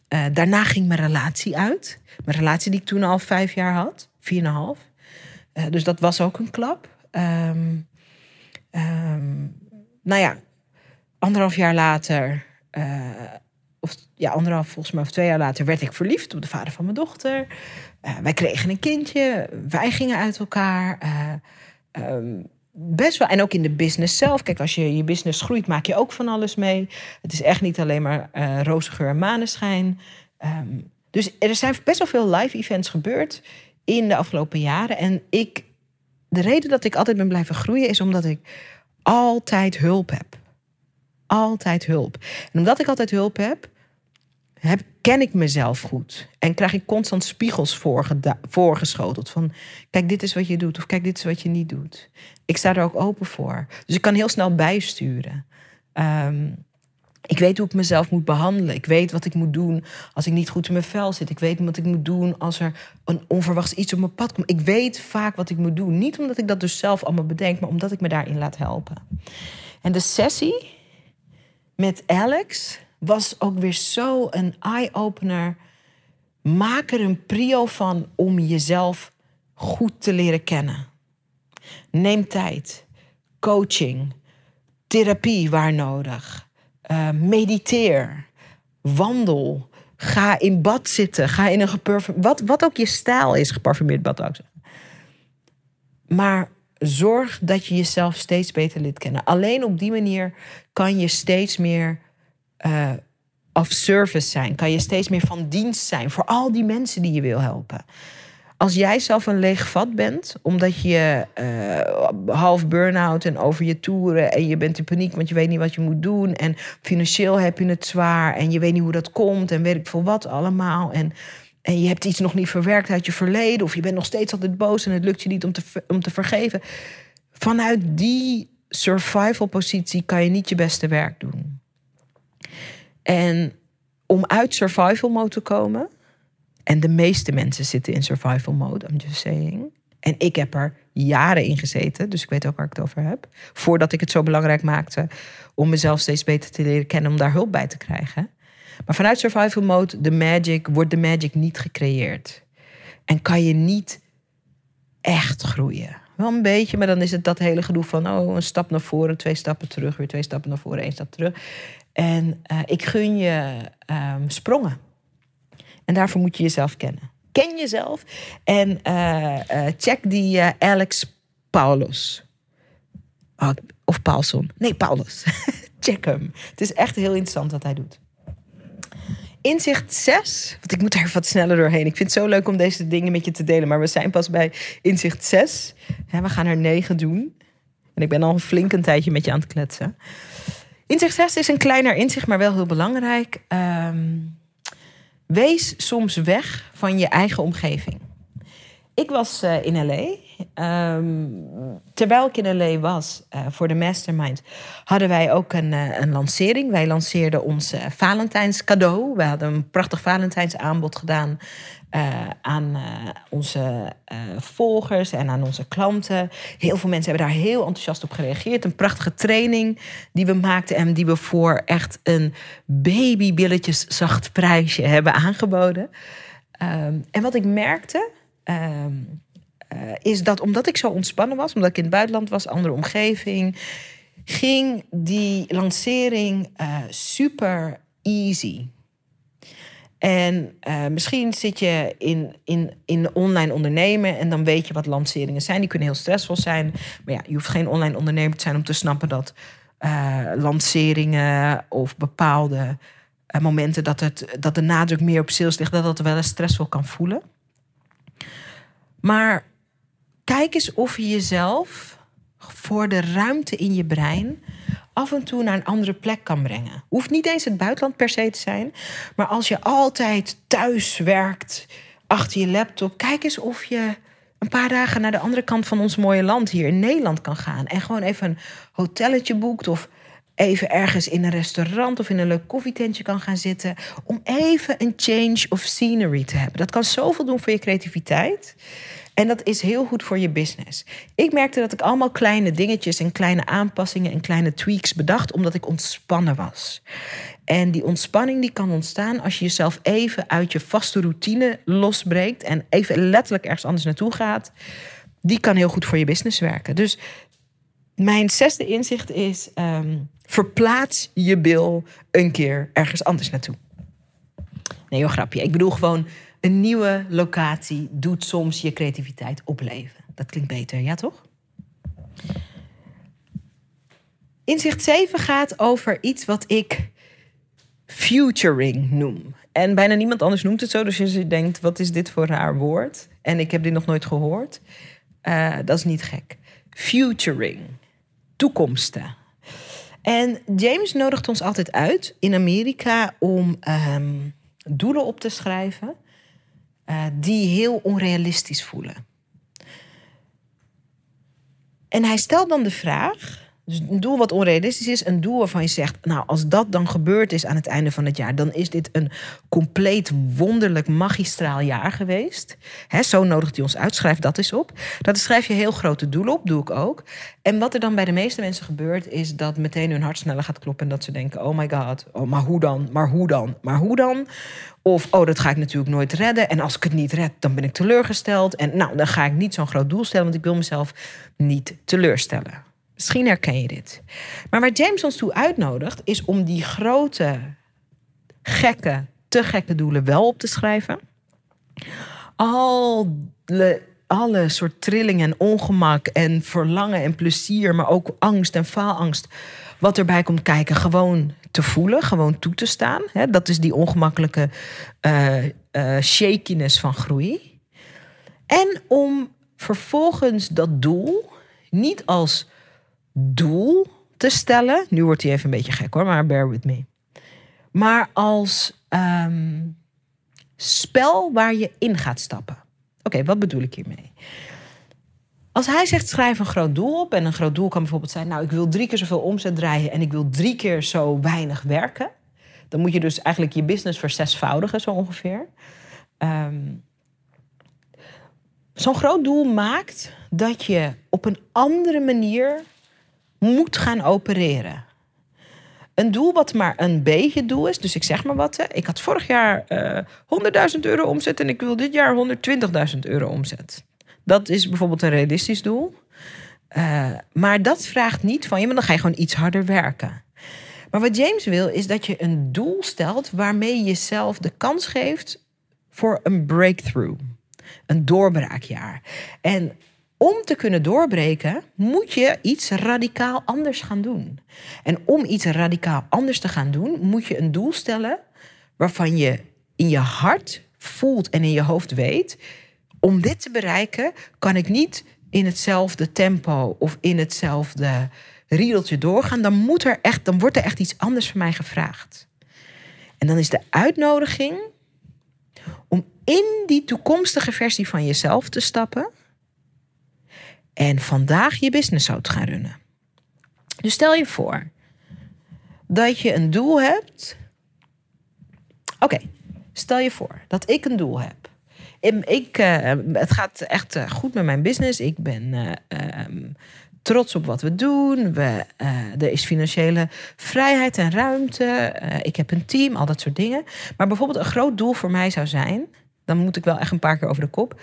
Uh, daarna ging mijn relatie uit. Mijn relatie die ik toen al vijf jaar had, vier en een half. Uh, dus dat was ook een klap. Um, nou ja, anderhalf jaar later ja, anderhalf volgens mij of twee jaar later werd ik verliefd op de vader van mijn dochter. Uh, wij kregen een kindje, wij gingen uit elkaar. Uh, um, best wel. En ook in de business zelf. Kijk, als je je business groeit, maak je ook van alles mee. Het is echt niet alleen maar uh, roze geur en maneschijn. Um, dus er zijn best wel veel live events gebeurd in de afgelopen jaren. En ik, de reden dat ik altijd ben blijven groeien is omdat ik altijd hulp heb altijd hulp. En omdat ik altijd hulp heb, heb ken ik mezelf goed. En krijg ik constant spiegels voorgeschoteld. Van kijk, dit is wat je doet. Of kijk, dit is wat je niet doet. Ik sta er ook open voor. Dus ik kan heel snel bijsturen. Um, ik weet hoe ik mezelf moet behandelen. Ik weet wat ik moet doen als ik niet goed in mijn vel zit. Ik weet wat ik moet doen als er een onverwachts iets op mijn pad komt. Ik weet vaak wat ik moet doen. Niet omdat ik dat dus zelf allemaal bedenk, maar omdat ik me daarin laat helpen. En de sessie met Alex was ook weer zo een eye-opener. Maak er een prio van om jezelf goed te leren kennen. Neem tijd, coaching, therapie waar nodig. Uh, mediteer, wandel, ga in bad zitten, ga in een geparfumeerd... Wat, wat ook je stijl is, geparfumeerd bad ook. Maar zorg dat je jezelf steeds beter leert kennen. Alleen op die manier kan je steeds meer uh, of service zijn. Kan je steeds meer van dienst zijn voor al die mensen die je wil helpen. Als jij zelf een leeg vat bent, omdat je uh, half burn-out en over je toeren en je bent in paniek, want je weet niet wat je moet doen en financieel heb je het zwaar en je weet niet hoe dat komt en weet ik veel wat allemaal en en je hebt iets nog niet verwerkt uit je verleden, of je bent nog steeds altijd boos en het lukt je niet om te, om te vergeven. Vanuit die survival positie kan je niet je beste werk doen. En om uit survival mode te komen, en de meeste mensen zitten in survival mode, I'm just saying. En ik heb er jaren in gezeten, dus ik weet ook waar ik het over heb. Voordat ik het zo belangrijk maakte om mezelf steeds beter te leren kennen, om daar hulp bij te krijgen. Maar vanuit survival mode, de magic, wordt de magic niet gecreëerd. En kan je niet echt groeien. Wel een beetje, maar dan is het dat hele gedoe van... oh, een stap naar voren, twee stappen terug, weer twee stappen naar voren, één stap terug. En uh, ik gun je um, sprongen. En daarvoor moet je jezelf kennen. Ken jezelf en uh, uh, check die Alex Paulus. Oh, of Paulson. Nee, Paulus. [LAUGHS] check hem. Het is echt heel interessant wat hij doet. Inzicht 6, want ik moet er wat sneller doorheen. Ik vind het zo leuk om deze dingen met je te delen, maar we zijn pas bij inzicht 6. we gaan er 9 doen. En ik ben al een flink een tijdje met je aan het kletsen. Inzicht 6 is een kleiner inzicht, maar wel heel belangrijk. Um, wees soms weg van je eigen omgeving. Ik was uh, in LA. Ehm, terwijl ik in LA was uh, voor de Mastermind, hadden wij ook een, uh, een lancering. Wij lanceerden ons Valentijns cadeau. We hadden een prachtig Valentijns aanbod gedaan aan onze volgers en aan onze klanten. Heel veel mensen hebben daar heel enthousiast op gereageerd. Een prachtige training die we maakten en die we voor echt een babybilletjes zacht prijsje hebben aangeboden. Um, en wat ik merkte Ehm, eh, is dat omdat ik zo ontspannen was, omdat ik in het buitenland was, andere omgeving, ging die lancering uh, super easy. En uh, misschien zit je in, in, in online ondernemen en dan weet je wat lanceringen zijn. Die kunnen heel stressvol zijn. Maar ja, je hoeft geen online ondernemer te zijn om te snappen dat lanceringen of bepaalde momenten dat, het, dat de nadruk meer op sales ligt, dat dat wel eens stressvol kan voelen. Maar kijk eens of je jezelf voor de ruimte in je brein af en toe naar een andere plek kan brengen. Hoeft niet eens het buitenland per se te zijn, maar als je altijd thuis werkt achter je laptop, kijk eens of je een paar dagen naar de andere kant van ons mooie land hier in Nederland kan gaan en gewoon even een hotelletje boekt of even ergens in een restaurant of in een leuk koffietentje kan gaan zitten. Om even een change of scenery te hebben. Dat kan zoveel doen voor je creativiteit. En dat is heel goed voor je business. Ik merkte dat ik allemaal kleine dingetjes en kleine aanpassingen en kleine tweaks bedacht, omdat ik ontspannen was. En die ontspanning die kan ontstaan als je jezelf even uit je vaste routine losbreekt en even letterlijk ergens anders naartoe gaat. Die kan heel goed voor je business werken. Dus mijn zesde inzicht is: um, verplaats je bil een keer ergens anders naartoe. Nee, joh, grapje. Ik bedoel gewoon een nieuwe locatie doet soms je creativiteit opleven. Dat klinkt beter, ja toch? Inzicht 7 gaat over iets wat ik futuring noem. En bijna niemand anders noemt het zo. Dus je denkt, wat is dit voor raar woord? En ik heb dit nog nooit gehoord. Uh, dat is niet gek. Futuring. Toekomsten. En James nodigt ons altijd uit in Amerika om um, doelen op te schrijven uh, die heel onrealistisch voelen. En hij stelt dan de vraag: dus een doel wat onrealistisch is, een doel waarvan je zegt, nou, als dat dan gebeurd is aan het einde van het jaar, dan is dit een compleet wonderlijk magistraal jaar geweest. Zo nodigt hij ons uit, schrijf dat eens op. Dat schrijf je heel grote doelen op, doe ik ook. En wat er dan bij de meeste mensen gebeurt, is dat meteen hun hart sneller gaat kloppen en dat ze denken, oh my god, oh, maar hoe dan, maar hoe dan, maar hoe dan? Of, oh, dat ga ik natuurlijk nooit redden. En als ik het niet red, dan ben ik teleurgesteld. En nou, dan ga ik niet zo'n groot doel stellen, want ik wil mezelf niet teleurstellen. Misschien herken je dit. Maar waar James ons toe uitnodigt, is om die grote, gekke, te gekke doelen wel op te schrijven. Alle alle soort trillingen en ongemak en verlangen en plezier, maar ook angst en faalangst, wat erbij komt kijken, gewoon te voelen, gewoon toe te staan. Dat is die ongemakkelijke uh, uh, shakiness van groei. En om vervolgens dat doel niet als doel te stellen. Nu wordt hij even een beetje gek hoor, maar bear with me. Maar als ehm, spel waar je in gaat stappen. Oké, wat bedoel ik hiermee? Als hij zegt schrijf een groot doel op. En een groot doel kan bijvoorbeeld zijn: Nou, ik wil drie keer zoveel omzet draaien en ik wil drie keer zo weinig werken. Dan moet je dus eigenlijk je business verzesvoudigen, zo ongeveer. Um, Zo'n groot doel maakt dat je op een andere manier moet gaan opereren. Een doel wat maar een beetje doel is. Dus ik zeg maar wat. Ik had vorig jaar uh, eh, 100.000 euro omzet en ik wil dit jaar 120.000 euro omzet. Dat is bijvoorbeeld een realistisch doel. Uh, maar dat vraagt niet van je, maar dan ga je gewoon iets harder werken. Maar wat James wil, is dat je een doel stelt waarmee je jezelf de kans geeft voor een breakthrough. Een doorbraakjaar. En om te kunnen doorbreken, moet je iets radicaal anders gaan doen. En om iets radicaal anders te gaan doen, moet je een doel stellen waarvan je in je hart voelt en in je hoofd weet: om dit te bereiken, kan ik niet in hetzelfde tempo of in hetzelfde riedeltje doorgaan. Dan, moet er echt, dan wordt er echt iets anders van mij gevraagd. En dan is de uitnodiging om in die toekomstige versie van jezelf te stappen en vandaag je business zou gaan runnen. Dus stel je voor dat je een doel hebt. Oké, stel je voor dat ik een doel heb. Ik, uh, het gaat echt eh, goed met mijn business. Ik ben uh, um, trots op wat we doen. We, er is financiële vrijheid en ruimte. ik heb een team, al dat soort dingen. Maar bijvoorbeeld een groot doel voor mij zou zijn dan moet ik wel echt een paar keer over de kop.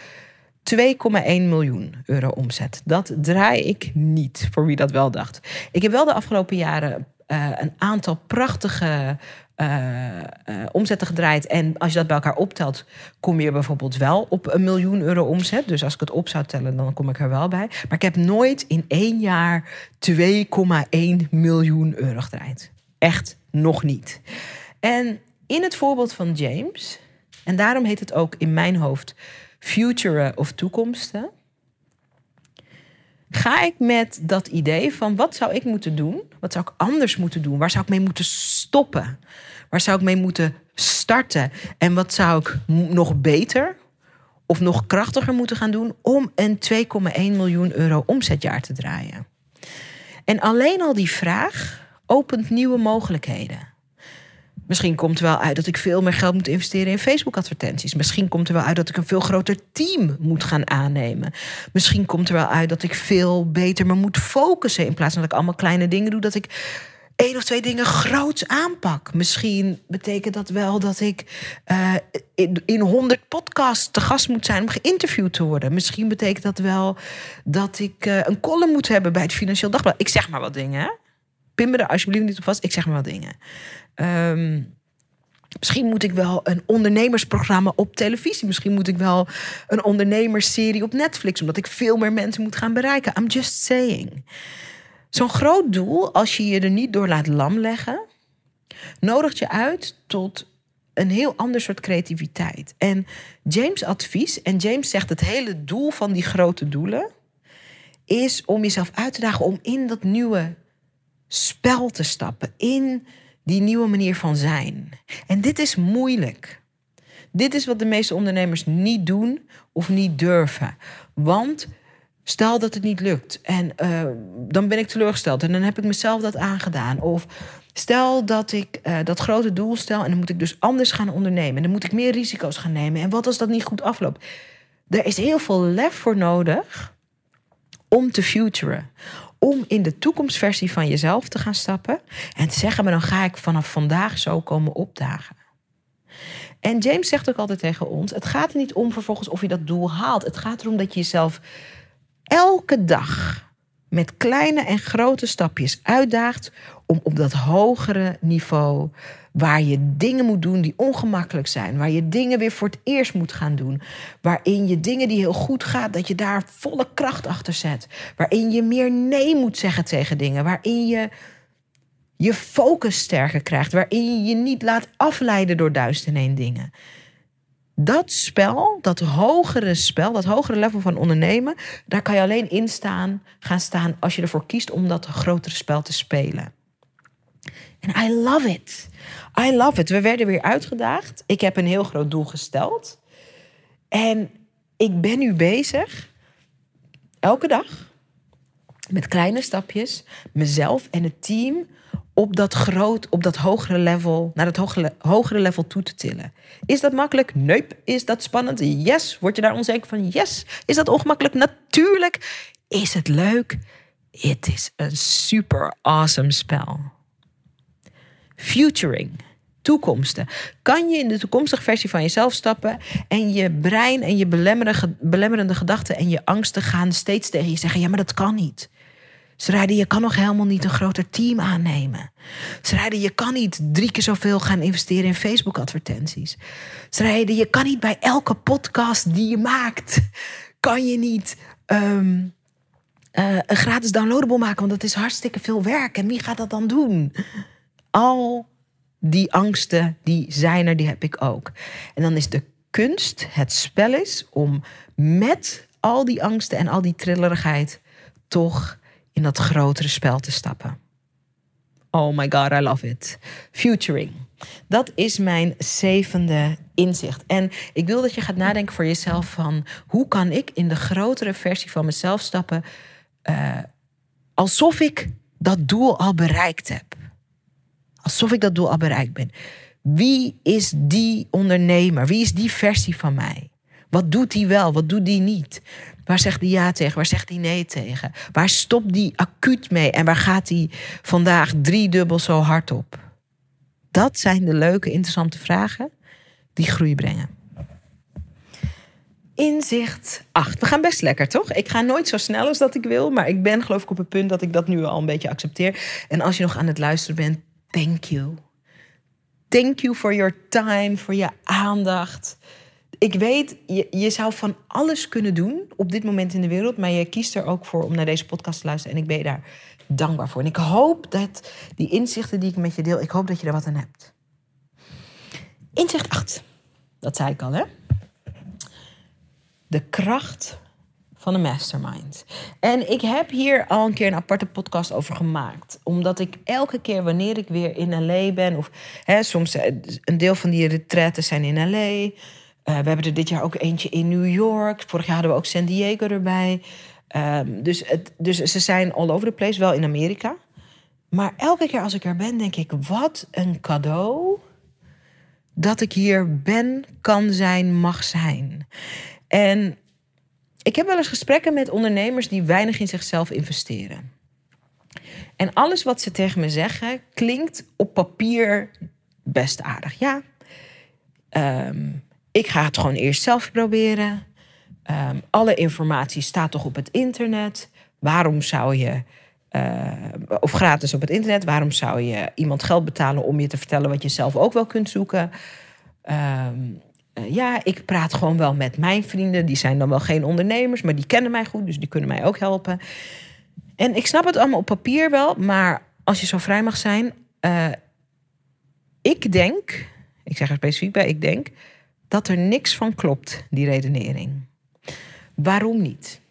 2,1 miljoen euro omzet. Dat draai ik niet, voor wie dat wel dacht. Ik heb wel de afgelopen jaren uh, een aantal prachtige uh, uh, omzetten gedraaid. En als je dat bij elkaar optelt, kom je bijvoorbeeld wel op een miljoen euro omzet. Dus als ik het op zou tellen, dan kom ik er wel bij. Maar ik heb nooit in één jaar 2,1 miljoen euro gedraaid. Echt nog niet. En in het voorbeeld van James en daarom heet het ook in mijn hoofd future of toekomsten. Ga ik met dat idee van wat zou ik moeten doen? Wat zou ik anders moeten doen? Waar zou ik mee moeten stoppen? Waar zou ik mee moeten starten? En wat zou ik nog beter of nog krachtiger moeten gaan doen om een 2,1 miljoen euro omzetjaar te draaien? En alleen al die vraag opent nieuwe mogelijkheden. Misschien komt er wel uit dat ik veel meer geld moet investeren in Facebook-advertenties. Misschien komt er wel uit dat ik een veel groter team moet gaan aannemen. Misschien komt er wel uit dat ik veel beter me moet focussen. In plaats van dat ik allemaal kleine dingen doe, dat ik één of twee dingen groots aanpak. Misschien betekent dat wel dat ik uh, in honderd podcasts te gast moet zijn om geïnterviewd te worden. Misschien betekent dat wel dat ik uh, een column moet hebben bij het Financieel Dagblad. Ik zeg maar wat dingen. Pin me er alsjeblieft niet op vast. Ik zeg maar dingen. Um, misschien moet ik wel een ondernemersprogramma op televisie. Misschien moet ik wel een ondernemersserie op Netflix, omdat ik veel meer mensen moet gaan bereiken. I'm just saying. Zo'n groot doel, als je je er niet door laat lam leggen, nodigt je uit tot een heel ander soort creativiteit. En James' advies, en James zegt het hele doel van die grote doelen, is om jezelf uit te dagen om in dat nieuwe spel te stappen. In die nieuwe manier van zijn. En dit is moeilijk. Dit is wat de meeste ondernemers niet doen of niet durven. Want stel dat het niet lukt en uh, dan ben ik teleurgesteld en dan heb ik mezelf dat aangedaan. Of stel dat ik uh, dat grote doel stel en dan moet ik dus anders gaan ondernemen. En dan moet ik meer risico's gaan nemen. En wat als dat niet goed afloopt? Er is heel veel lef voor nodig om te futuren om in de toekomstversie van jezelf te gaan stappen en te zeggen, maar dan ga ik vanaf vandaag zo komen opdagen. En James zegt ook altijd tegen ons: het gaat er niet om vervolgens of je dat doel haalt. Het gaat erom dat je jezelf elke dag met kleine en grote stapjes uitdaagt om op dat hogere niveau, waar je dingen moet doen die ongemakkelijk zijn, waar je dingen weer voor het eerst moet gaan doen, waarin je dingen die heel goed gaat, dat je daar volle kracht achter zet, waarin je meer nee moet zeggen tegen dingen, waarin je je focus sterker krijgt, waarin je je niet laat afleiden door duizend en één dingen. Dat spel, dat hogere spel, dat hogere level van ondernemen, daar kan je alleen in staan, gaan staan als je ervoor kiest om dat grotere spel te spelen. En I love it. I love it. We werden weer uitgedaagd. Ik heb een heel groot doel gesteld. En ik ben nu bezig, elke dag, met kleine stapjes, mezelf en het team op dat groot, op dat hogere level, naar het hogere, hogere level toe te tillen. Is dat makkelijk? Nee. Is dat spannend? Yes. Word je daar onzeker van? Yes. Is dat ongemakkelijk? Natuurlijk. Is het leuk? Het is een super awesome spel. Futuring. Toekomsten. Kan je in de toekomstige versie van jezelf stappen en je brein en je belemmerende gedachten en je angsten gaan steeds tegen je zeggen: ja, maar dat kan niet. Ze je kan nog helemaal niet een groter team aannemen. Ze je kan niet drie keer zoveel gaan investeren in Facebook-advertenties. Ze je kan niet bij elke podcast die je maakt, kan je niet ehm, eh, een gratis downloadable maken, want dat is hartstikke veel werk. En wie gaat dat dan doen? Al die angsten, die zijn er, die heb ik ook. En dan is de kunst, het spel is om met al die angsten en al die trillerigheid toch in dat grotere spel te stappen. Oh my god, I love it. Futuring. Dat is mijn zevende inzicht. En ik wil dat je gaat nadenken voor jezelf van hoe kan ik in de grotere versie van mezelf stappen uh, alsof ik dat doel al bereikt heb. Alsof ik dat doel al bereikt ben. Wie is die ondernemer? Wie is die versie van mij? Wat doet die wel? Wat doet die niet? Waar zegt die ja tegen? Waar zegt die nee tegen? Waar stopt die acuut mee? En waar gaat die vandaag driedubbel zo hard op? Dat zijn de leuke, interessante vragen die groei brengen. Inzicht 8. We gaan best lekker, toch? Ik ga nooit zo snel als dat ik wil, maar ik ben geloof ik op het punt dat ik dat nu al een beetje accepteer. En als je nog aan het luisteren bent, thank you. Thank you for your time, voor je aandacht ik weet, je, je zou van alles kunnen doen op dit moment in de wereld. Maar je kiest er ook voor om naar deze podcast te luisteren. En ik ben je daar dankbaar voor. En ik hoop dat die inzichten die ik met je deel, ik hoop dat je er wat aan hebt. Inzicht 8. Dat zei ik al, hè? De kracht van een mastermind. En ik heb hier al een keer een aparte podcast over gemaakt. Omdat ik elke keer wanneer ik weer in LA ben... of hè, soms eh, een deel van die retretes zijn in LA... Eh, we hebben er dit jaar ook eentje in New York. Vorig jaar hadden we ook San Diego erbij. Ehm, dus, het, dus ze zijn all over the place, wel in Amerika. Maar elke keer als ik er ben, denk ik: wat een cadeau dat ik hier ben, kan zijn, mag zijn. En ik heb wel eens gesprekken met ondernemers die weinig in zichzelf investeren. En alles wat ze tegen me zeggen klinkt op papier best aardig. Ja, um, ik ga het gewoon eerst zelf proberen. Um, alle informatie staat toch op het internet. Waarom zou je, uh, of gratis op het internet, waarom zou je iemand geld betalen om je te vertellen wat je zelf ook wel kunt zoeken? Um, uh, ja, ik praat gewoon wel met mijn vrienden. Die zijn dan wel geen ondernemers, maar die kennen mij goed, dus die kunnen mij ook helpen. En ik snap het allemaal op papier wel, maar als je zo vrij mag zijn, uh, ik denk, ik zeg er specifiek bij, ik denk dat er niks van klopt, die redenering. Waarom niet?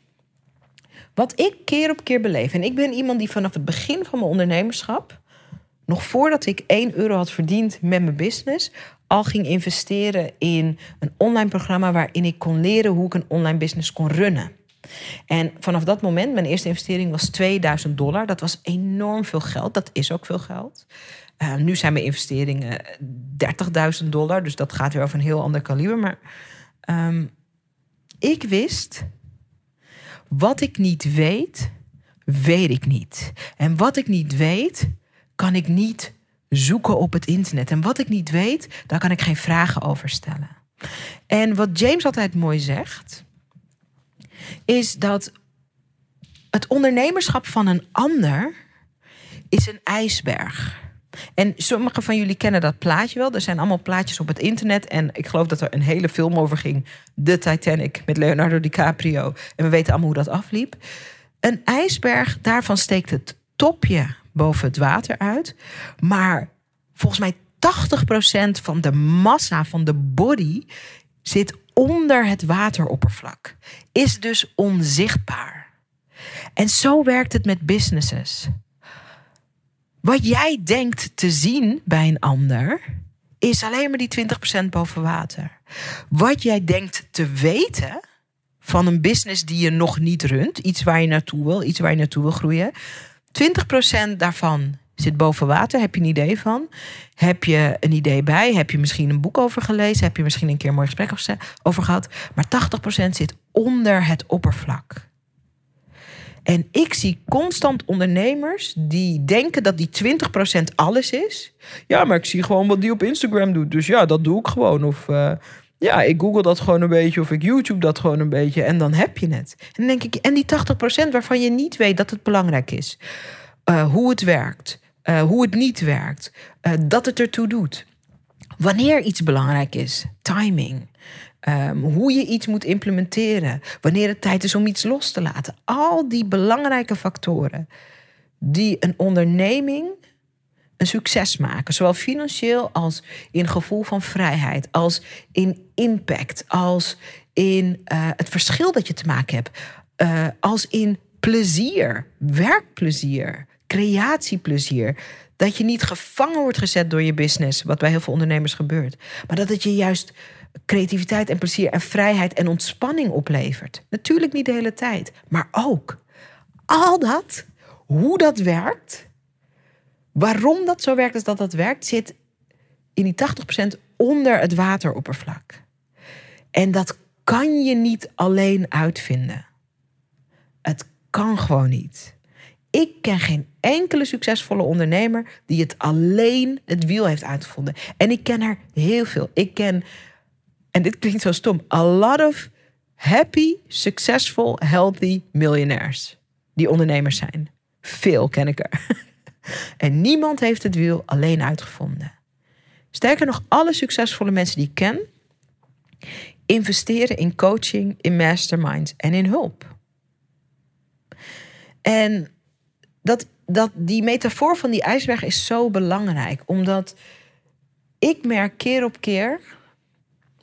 Wat ik keer op keer beleef, en ik ben iemand die vanaf het begin van mijn ondernemerschap, nog voordat ik 1 euro had verdiend met mijn business, al ging investeren in een online programma waarin ik kon leren hoe ik een online business kon runnen. En vanaf dat moment, mijn eerste investering was 2000 dollar. Dat was enorm veel geld. Dat is ook veel geld. Uh, nu zijn mijn investeringen 30.000 dollar, dus dat gaat weer over een heel ander kaliber. Maar um, ik wist, wat ik niet weet, weet ik niet. En wat ik niet weet, kan ik niet zoeken op het internet. En wat ik niet weet, daar kan ik geen vragen over stellen. En wat James altijd mooi zegt, is dat het ondernemerschap van een ander is een ijsberg. En sommigen van jullie kennen dat plaatje wel. Er zijn allemaal plaatjes op het internet. En ik geloof dat er een hele film over ging. De Titanic met Leonardo DiCaprio. En we weten allemaal hoe dat afliep. Een ijsberg, daarvan steekt het topje boven het water uit. Maar volgens mij 80% van de massa van de body zit onder het wateroppervlak. Is dus onzichtbaar. En zo werkt het met businesses. Wat jij denkt te zien bij een ander, is alleen maar die 20% boven water. Wat jij denkt te weten van een business die je nog niet runt, iets waar je naartoe wil, iets waar je naartoe wil groeien, 20% daarvan zit boven water. Heb je een idee van? Heb je een idee bij? Heb je misschien een boek over gelezen? Heb je misschien een keer een mooi gesprek over gehad? Maar 80% zit onder het oppervlak. En ik zie constant ondernemers die denken dat die 20% alles is. Ja, maar ik zie gewoon wat die op Instagram doet. Dus ja, dat doe ik gewoon. Of uh, ja, ik google dat gewoon een beetje. Of ik YouTube dat gewoon een beetje. En dan heb je het. En dan denk ik, en die 80% waarvan je niet weet dat het belangrijk is. Uh, hoe het werkt. Uh, hoe het niet werkt. dat het ertoe doet. Wanneer iets belangrijk is. Timing. Um, hoe je iets moet implementeren. Wanneer het tijd is om iets los te laten. Al die belangrijke factoren die een onderneming een succes maken. Zowel financieel als in gevoel van vrijheid. Als in impact. Als in uh, het verschil dat je te maken hebt. Uh, als in plezier. Werkplezier. Creatieplezier. Dat je niet gevangen wordt gezet door je business. Wat bij heel veel ondernemers gebeurt. Maar dat het je juist creativiteit en plezier en vrijheid en ontspanning oplevert. Natuurlijk niet de hele tijd, maar ook. Al dat, hoe dat werkt, waarom dat zo werkt als dat dat werkt, zit in die 80% onder het wateroppervlak. En dat kan je niet alleen uitvinden. Het kan gewoon niet. Ik ken geen enkele succesvolle ondernemer die het alleen het wiel heeft uitgevonden. En ik ken er heel veel. Ik ken en dit klinkt zo stom, a lot of happy, successful, healthy millionaires. Die ondernemers zijn. Veel ken ik er. [LAUGHS] en niemand heeft het wiel alleen uitgevonden. Sterker nog, alle succesvolle mensen die ik ken, investeren in coaching, in masterminds en in hulp. En dat, dat, die metafoor van die ijsberg is zo belangrijk, omdat ik merk keer op keer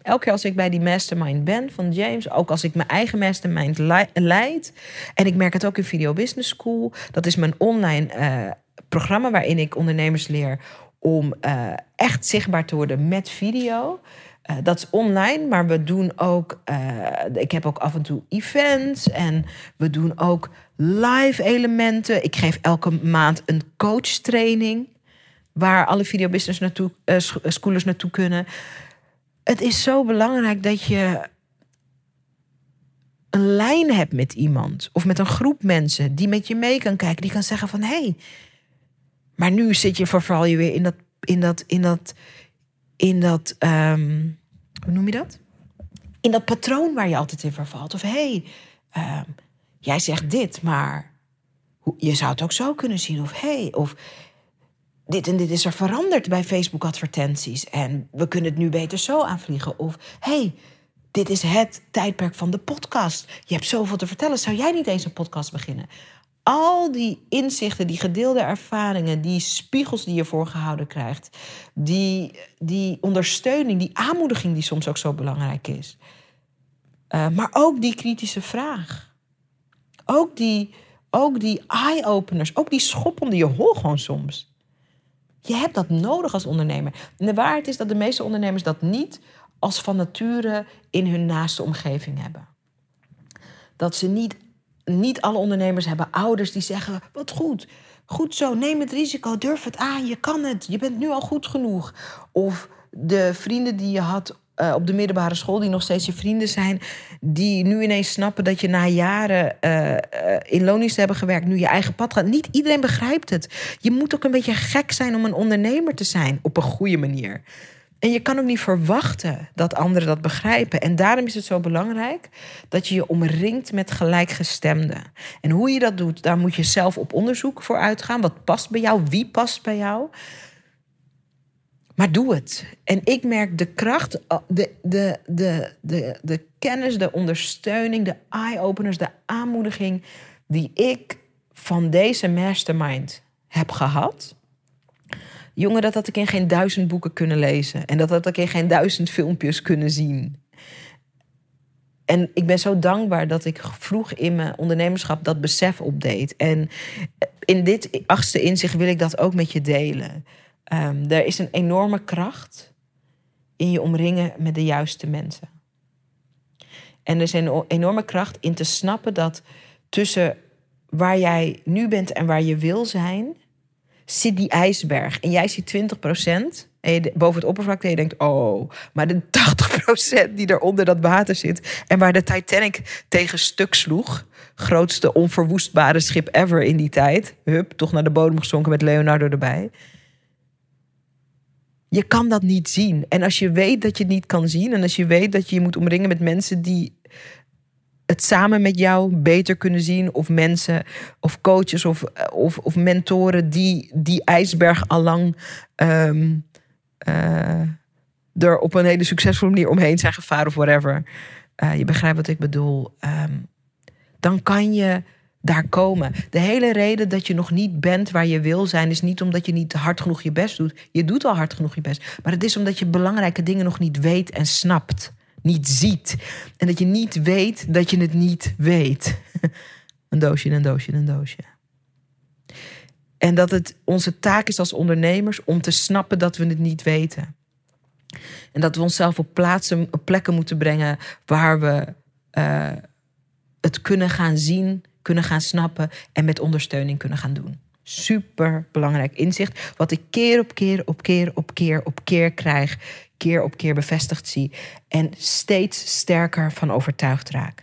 Elke keer als ik bij die mastermind ben van James, ook als ik mijn eigen mastermind leid. En ik merk het ook in Video Business School. Dat is mijn online uh, programma waarin ik ondernemers leer om uh, echt zichtbaar te worden met video. Uh, dat is online, maar we doen ook. ik heb ook af en toe events en we doen ook live elementen. Ik geef elke maand een coach training waar alle video business naartoe, schoolers naartoe kunnen het is zo belangrijk dat je een lijn hebt met iemand of met een groep mensen die met je mee kan kijken, die kan zeggen van hé, hey, maar nu zit je verval je weer in dat in dat in dat in dat um, hoe noem je dat? In dat patroon waar je altijd in vervalt. Of hey, um, jij zegt dit, maar je zou het ook zo kunnen zien. Of hey, of dit en dit is er veranderd bij Facebook-advertenties. En we kunnen het nu beter zo aanvliegen. Of hey, dit is het tijdperk van de podcast. Je hebt zoveel te vertellen. Zou jij niet eens een podcast beginnen? Al die inzichten, die gedeelde ervaringen, die spiegels die je voorgehouden krijgt, die, die ondersteuning, die aanmoediging die soms ook zo belangrijk is. Uh, maar ook die kritische vraag. Ook die, ook die eye-openers, ook die schop onder je hol gewoon soms. Je hebt dat nodig als ondernemer. En de waarheid is dat de meeste ondernemers dat niet als van nature in hun naaste omgeving hebben. Dat ze niet, niet alle ondernemers hebben ouders die zeggen: Wat goed, goed zo, neem het risico, durf het aan, je kan het, je bent nu al goed genoeg. Of de vrienden die je had uh, op de middelbare school, die nog steeds je vrienden zijn, die nu ineens snappen dat je na jaren uh, uh, in loondienst hebben gewerkt, nu je eigen pad gaat. Niet iedereen begrijpt het. Je moet ook een beetje gek zijn om een ondernemer te zijn op een goede manier. En je kan ook niet verwachten dat anderen dat begrijpen. En daarom is het zo belangrijk dat je je omringt met gelijkgestemden. En hoe je dat doet, daar moet je zelf op onderzoek voor uitgaan. Wat past bij jou? Wie past bij jou? Maar doe het. En ik merk de kracht, de, de, de, de, de kennis, de ondersteuning, de eye-openers, de aanmoediging die ik van deze mastermind heb gehad. Jongen, dat had ik in geen duizend boeken kunnen lezen. En dat had ik in geen duizend filmpjes kunnen zien. En ik ben zo dankbaar dat ik vroeg in mijn ondernemerschap dat besef opdeed. En in dit achtste inzicht wil ik dat ook met je delen. Um, er is een enorme kracht in je omringen met de juiste mensen. En er is een enorme kracht in te snappen dat tussen waar jij nu bent en waar je wil zijn, zit die ijsberg. En jij ziet 20 en boven het oppervlak en je denkt, oh, maar de 80% die er onder dat water zit en waar de Titanic tegen stuk sloeg, grootste onverwoestbare schip ever in die tijd, hup, toch naar de bodem gezonken met Leonardo erbij. Je kan dat niet zien. En als je weet dat je het niet kan zien en als je weet dat je je moet omringen met mensen die het samen met jou beter kunnen zien. Of mensen of coaches of, of, of mentoren die die ijsberg allang um, er op een hele succesvolle manier omheen zijn gevaren of whatever. Uh, je begrijpt wat ik bedoel. Um, dan kan je daar komen. De hele reden dat je nog niet bent waar je wil zijn, is niet omdat je niet hard genoeg je best doet. Je doet al hard genoeg je best. Maar het is omdat je belangrijke dingen nog niet weet en snapt niet ziet. En dat je niet weet dat je het niet weet. [LAUGHS] Een doosje, een doosje, een doosje. En dat het onze taak is als ondernemers om te snappen dat we het niet weten. En dat we onszelf op plaatsen, op plekken moeten brengen waar we uh, het kunnen gaan zien, kunnen gaan snappen en met ondersteuning kunnen gaan doen. Super belangrijk inzicht, wat ik keer op keer op keer op keer op keer krijg keer op keer bevestigd zie en steeds sterker van overtuigd raak.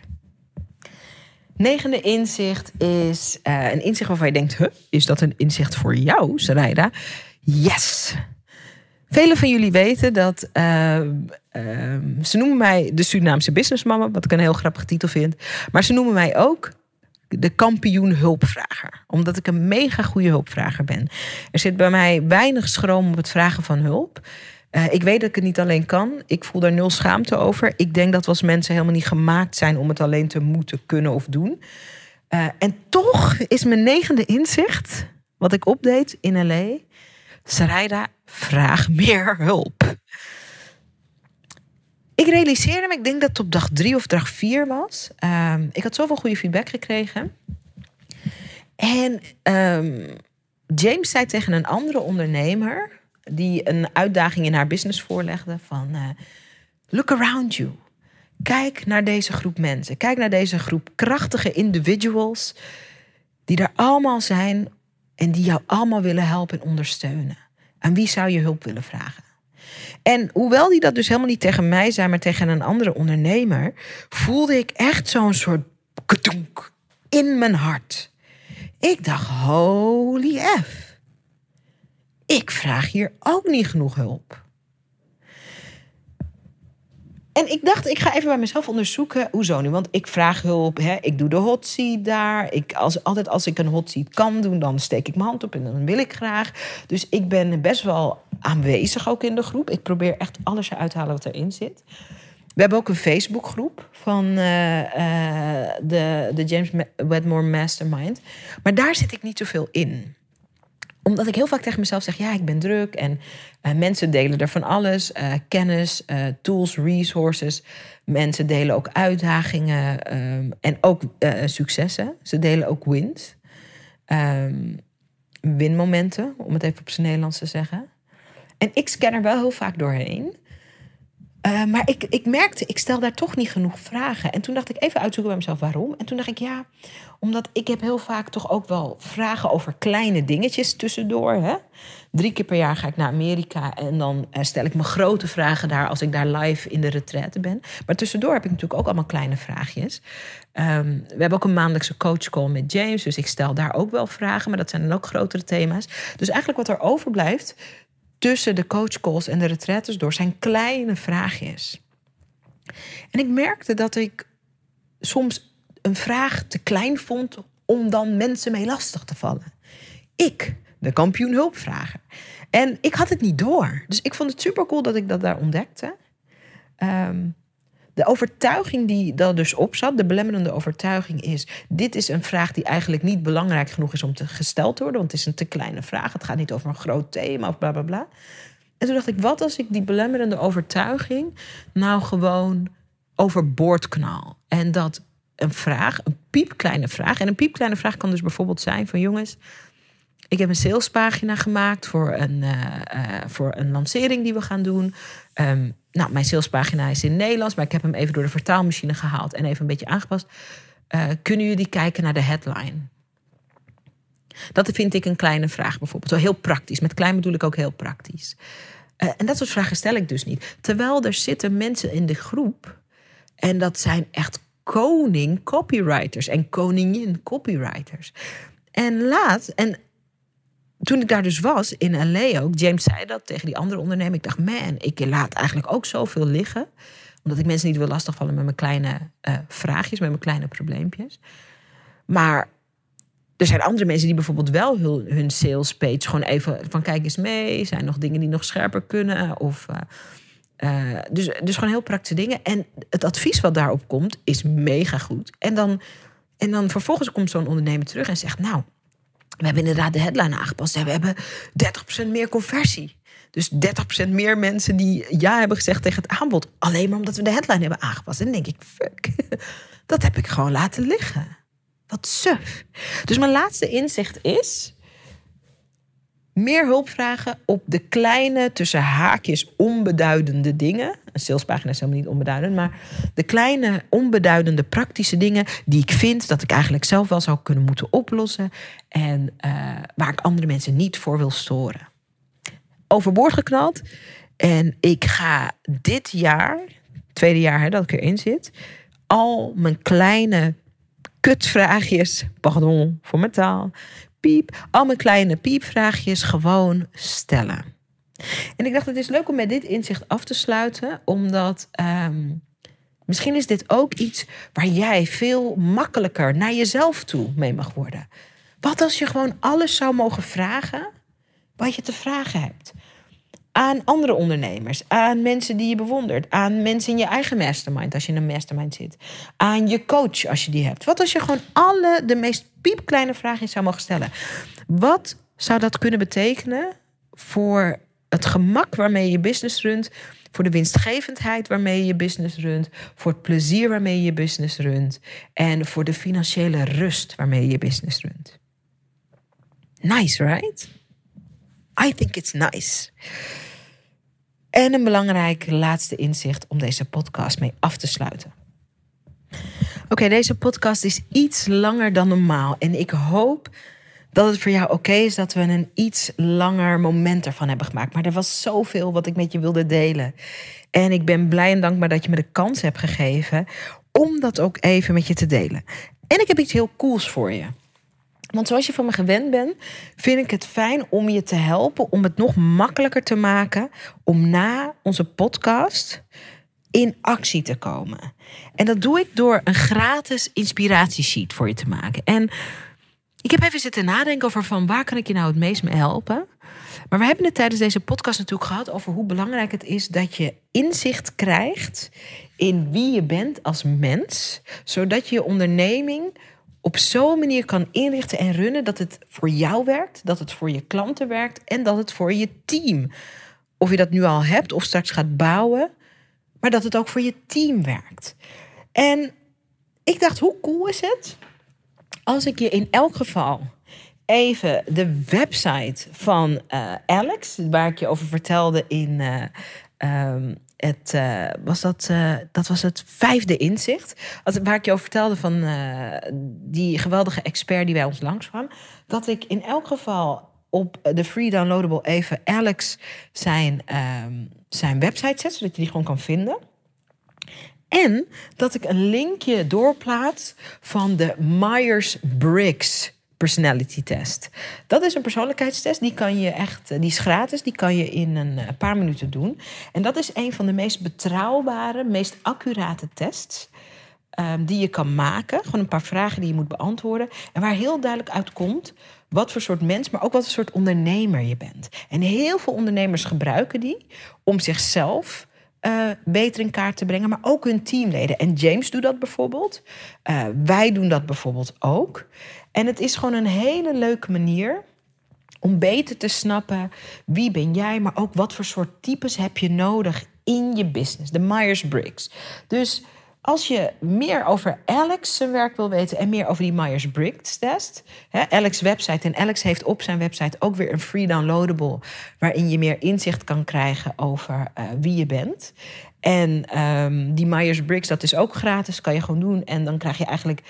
Negende inzicht is uh, een inzicht waarvan je denkt: huh, is dat een inzicht voor jou, Sarayda? Yes! Velen van jullie weten dat uh, uh, ze noemen mij de Surinaamse businessmama, wat ik een heel grappige titel vind. Maar ze noemen mij ook de kampioen hulpvrager. Omdat ik een mega goede hulpvrager ben. Er zit bij mij weinig schroom op het vragen van hulp. Uh, ik weet dat ik het niet alleen kan. Ik voel daar nul schaamte over. Ik denk dat als mensen helemaal niet gemaakt zijn om het alleen te moeten kunnen of doen. Uh, en toch is mijn negende inzicht, wat ik opdeed in LA. Sarayda, vraag meer hulp. Ik realiseerde me, ik denk dat het op dag drie of dag vier was. Uh, ik had zoveel goede feedback gekregen. En um, James zei tegen een andere ondernemer die een uitdaging in haar business voorlegde van uh, look around you. Kijk naar deze groep mensen. Kijk naar deze groep krachtige individuals die er allemaal zijn en die jou allemaal willen helpen en ondersteunen. Aan wie zou je hulp willen vragen? En hoewel die dat dus helemaal niet tegen mij zei, maar tegen een andere ondernemer, voelde ik echt zo'n soort ketonk in mijn hart. Ik dacht, holy F ik vraag hier ook niet genoeg hulp. En ik dacht, ik ga even bij mezelf onderzoeken, hoezo nu? Want ik vraag hulp, hè? ik doe de hot seat daar. Ik, als, altijd als ik een hot seat kan doen, dan steek ik mijn hand op en dan wil ik graag. Dus ik ben best wel aanwezig ook in de groep. Ik probeer echt alles eruit te halen wat erin zit. We hebben ook een Facebookgroep van uh, uh, de, de James Wedmore Mastermind. Maar daar zit ik niet zoveel in omdat ik heel vaak tegen mezelf zeg: ja, ik ben druk en uh, mensen delen er van alles: uh, kennis, uh, tools, resources. Mensen delen ook uitdagingen um, en ook successen. Ze delen ook wins. Um, winmomenten, om het even op zijn Nederlands te zeggen. En ik scan er wel heel vaak doorheen. Maar ik, ik merkte, ik stel daar toch niet genoeg vragen. En toen dacht ik even uitzoeken bij mezelf waarom. En toen dacht ik, ja, omdat ik heb heel vaak toch ook wel vragen over kleine dingetjes tussendoor. Hè? Drie keer per jaar ga ik naar Amerika en dan uh, stel ik me grote vragen daar als ik daar live in de retraite ben. Maar tussendoor heb ik natuurlijk ook allemaal kleine vraagjes. Um, we hebben ook een maandelijkse coachcall met James, dus ik stel daar ook wel vragen, maar dat zijn dan ook grotere thema's. Dus eigenlijk wat er overblijft, tussen de coachcalls en de retretes door zijn kleine vraagjes. En ik merkte dat ik soms een vraag te klein vond om dan mensen mee lastig te vallen. Ik, de kampioen hulpvrager. En ik had het niet door. Dus ik vond het super cool dat ik dat daar ontdekte. Ehm, de overtuiging die daar dus op zat, de belemmerende overtuiging is: dit is een vraag die eigenlijk niet belangrijk genoeg is om te gesteld te worden, want het is een te kleine vraag. Het gaat niet over een groot thema of bla bla bla. En toen dacht ik: wat als ik die belemmerende overtuiging nou gewoon overboord knal? En dat een vraag, een piepkleine vraag, en een piepkleine vraag kan dus bijvoorbeeld zijn: van jongens. Ik heb een salespagina gemaakt voor een, uh, uh, voor een lancering die we gaan doen. Um, nou, mijn salespagina is in Nederlands, maar ik heb hem even door de vertaalmachine gehaald en even een beetje aangepast. Uh, kunnen jullie kijken naar de headline? Dat vind ik een kleine vraag bijvoorbeeld. Zo heel praktisch. Met klein bedoel ik ook heel praktisch. En dat soort vragen stel ik dus niet. Terwijl er zitten mensen in de groep. En dat zijn echt koning copywriters en koningin copywriters. En laat, en toen ik daar dus was in LA ook, James zei dat tegen die andere ondernemer. Ik dacht, man, ik laat eigenlijk ook zoveel liggen. Omdat ik mensen niet wil lastigvallen met mijn kleine uh, vraagjes, met mijn kleine probleempjes. Maar er zijn andere mensen die bijvoorbeeld wel hun, sales page gewoon even van kijk eens mee. Zijn nog dingen die nog scherper kunnen? Of, uh, uh, dus, dus gewoon heel praktische dingen. En het advies wat daarop komt is mega goed. En dan, en dan vervolgens komt zo'n ondernemer terug en zegt, nou we hebben inderdaad de headline aangepast. En we hebben 30% meer conversie. Dus 30% meer mensen die ja hebben gezegd tegen het aanbod. Alleen maar omdat we de headline hebben aangepast. En denk ik, fuck, [LAUGHS] dat heb ik gewoon laten liggen. Wat suf. Dus mijn laatste inzicht is meer hulp vragen op de kleine, tussen haakjes, onbeduidende dingen. Een salespagina is helemaal niet onbeduidend, maar de kleine, onbeduidende, praktische dingen die ik vind dat ik eigenlijk zelf wel zou kunnen moeten oplossen en uh, waar ik andere mensen niet voor wil storen. Overboord geknald. En ik ga dit jaar, tweede jaar hè, dat ik erin zit, al mijn kleine kutvraagjes, pardon voor mijn taal, piep, al mijn kleine piepvraagjes gewoon stellen. En ik dacht, het is leuk om met dit inzicht af te sluiten, omdat um, misschien is dit ook iets waar jij veel makkelijker naar jezelf toe mee mag worden. Wat als je gewoon alles zou mogen vragen wat je te vragen hebt? Aan andere ondernemers, aan mensen die je bewondert, aan mensen in je eigen mastermind als je in een mastermind zit, aan je coach als je die hebt. Wat als je gewoon alle de meest piepkleine vragen zou mogen stellen? Wat zou dat kunnen betekenen voor het gemak waarmee je business runt, voor de winstgevendheid waarmee je business runt, voor het plezier waarmee je business runt en voor de financiële rust waarmee je business runt? Nice, right? I think it's nice. En een belangrijk laatste inzicht om deze podcast mee af te sluiten. Oké, deze podcast is iets langer dan normaal. En ik hoop dat het voor jou oké is dat we een iets langer moment ervan hebben gemaakt. Maar er was zoveel wat ik met je wilde delen. En ik ben blij en dankbaar dat je me de kans hebt gegeven om dat ook even met je te delen. En ik heb iets heel cools voor je. Want zoals je van me gewend bent, vind ik het fijn om je te helpen om het nog makkelijker te maken om na onze podcast in actie te komen. En dat doe ik door een gratis inspiratiesheet voor je te maken. En ik heb even zitten nadenken over van waar kan ik je nou het meest mee helpen. Maar we hebben het tijdens deze podcast natuurlijk gehad over hoe belangrijk het is dat je inzicht krijgt in wie je bent als mens, zodat je je onderneming op zo'n manier kan inrichten en runnen dat het voor jou werkt, dat het voor je klanten werkt en dat het voor je team. Of je dat nu al hebt of straks gaat bouwen, maar dat het ook voor je team werkt. En ik dacht, hoe cool is het als ik je in elk geval even de website van uh, Alex, waar ik je over vertelde in uh, um, het, uh, was dat, uh, dat was het vijfde inzicht. Waar ik je over vertelde van uh, die geweldige expert die bij ons langskwam. Dat ik in elk geval op de free downloadable even Alex zijn, um, zijn website zet. Zodat je die gewoon kan vinden. En dat ik een linkje doorplaats van de Myers-Briggs personality test. Dat is een persoonlijkheidstest. Die kan je echt, die is gratis. Die kan je in een paar minuten doen. En dat is een van de meest betrouwbare, meest accurate tests. Um, die je kan maken. Gewoon een paar vragen die je moet beantwoorden. En waar heel duidelijk uitkomt wat voor soort mens, maar ook wat voor soort ondernemer je bent. En heel veel ondernemers gebruiken die om zichzelf uh, beter in kaart te brengen, maar ook hun teamleden. En James doet dat bijvoorbeeld. Wij doen dat bijvoorbeeld ook. En het is gewoon een hele leuke manier om beter te snappen wie ben jij, maar ook wat voor soort types heb je nodig in je business. De Myers-Briggs. Dus als je meer over Alex zijn werk wil weten en meer over die Myers-Briggs test, hè, Alex website en Alex heeft op zijn website ook weer een free downloadable waarin je meer inzicht kan krijgen over uh, wie je bent. En um, die Myers-Briggs, dat is ook gratis, kan je gewoon doen en dan krijg je eigenlijk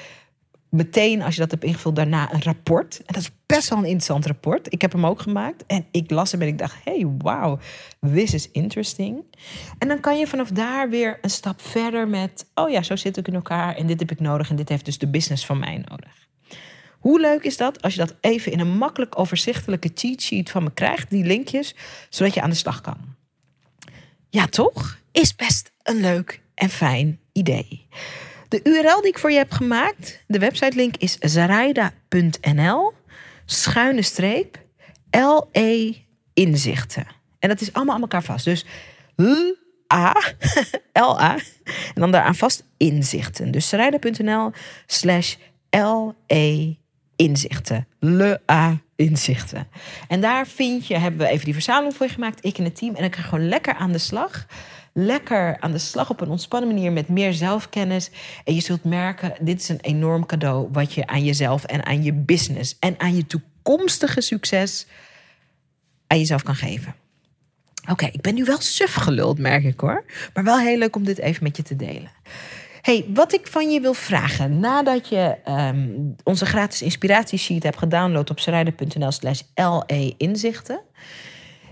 meteen, als je dat hebt ingevuld, daarna een rapport. En dat is best wel een interessant rapport. Ik heb hem ook gemaakt. En ik las hem en ik dacht, hey, wow, this is interesting. En dan kan je vanaf daar weer een stap verder met... oh ja, zo zit ik in elkaar en dit heb ik nodig... en dit heeft dus de business van mij nodig. Hoe leuk is dat als je dat even in een makkelijk overzichtelijke cheat sheet van me krijgt... die linkjes, zodat je aan de slag kan. Ja, toch? Is best een leuk en fijn idee. De URL die ik voor je heb gemaakt, de website link is zaraida.nl schuine streep LE inzichten. En dat is allemaal aan elkaar vast. Dus L-A, L-A, [LAUGHS] en dan daaraan vast inzichten. Dus zaraida.nl slash L-E inzichten. Le-A inzichten. En daar vind je, hebben we even die verzameling voor je gemaakt, ik en het team. En kan je gewoon lekker aan de slag lekker aan de slag op een ontspannen manier met meer zelfkennis. En je zult merken, dit is een enorm cadeau wat je aan jezelf en aan je business en aan je toekomstige succes aan jezelf kan geven. Oké, ik ben nu wel suf geluld, merk ik hoor. Maar wel heel leuk om dit even met je te delen. Hey, wat ik van je wil vragen, nadat je um, onze gratis inspiratiesheet hebt gedownload op serijden.nl slash LE inzichten,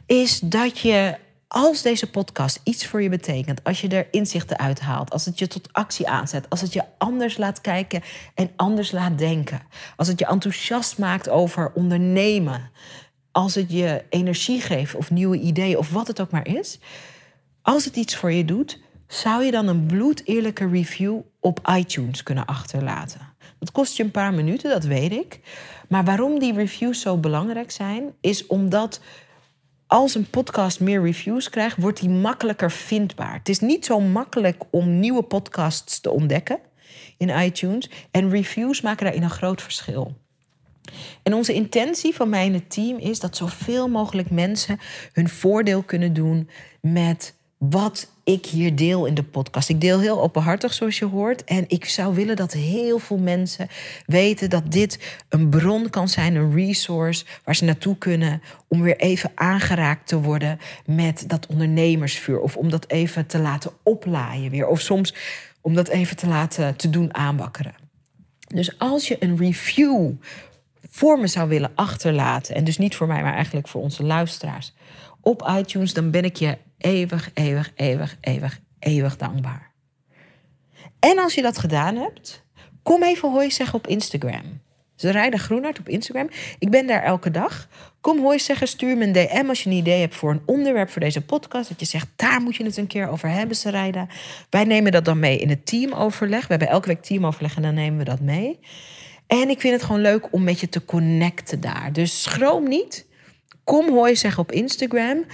is dat je als deze podcast iets voor je betekent, als je er inzichten uithaalt, als het je tot actie aanzet, als het je anders laat kijken en anders laat denken, als het je enthousiast maakt over ondernemen, als het je energie geeft of nieuwe ideeën of wat het ook maar is, als het iets voor je doet, zou je dan een bloedeerlijke review op iTunes kunnen achterlaten. Dat kost je een paar minuten, dat weet ik. Maar waarom die reviews zo belangrijk zijn, is omdat als een podcast meer reviews krijgt, wordt die makkelijker vindbaar. Het is niet zo makkelijk om nieuwe podcasts te ontdekken in iTunes. En reviews maken daarin een groot verschil. En onze intentie van mij en het team is dat zoveel mogelijk mensen hun voordeel kunnen doen met wat ik hier deel in de podcast. Ik deel heel openhartig, zoals je hoort. En ik zou willen dat heel veel mensen weten dat dit een bron kan zijn, een resource waar ze naartoe kunnen om weer even aangeraakt te worden met dat ondernemersvuur. Of om dat even te laten oplaaien weer. Of soms om dat even te laten te doen aanwakkeren. Dus als je een review voor me zou willen achterlaten, en dus niet voor mij, maar eigenlijk voor onze luisteraars, op iTunes, dan ben ik je eeuwig, eeuwig, eeuwig, eeuwig, eeuwig dankbaar. En als je dat gedaan hebt, kom even hoi zeggen op Instagram. Ze rijden Groenhart op Instagram. Ik ben daar elke dag. Kom hoi zeggen, stuur me een DM als je een idee hebt voor een onderwerp voor deze podcast. Dat je zegt, daar moet je het een keer over hebben, ze rijden. Wij nemen dat dan mee in het teamoverleg. We hebben elke week teamoverleg en dan nemen we dat mee. En ik vind het gewoon leuk om met je te connecten daar. Dus schroom niet. Kom hoi zeggen op Instagram.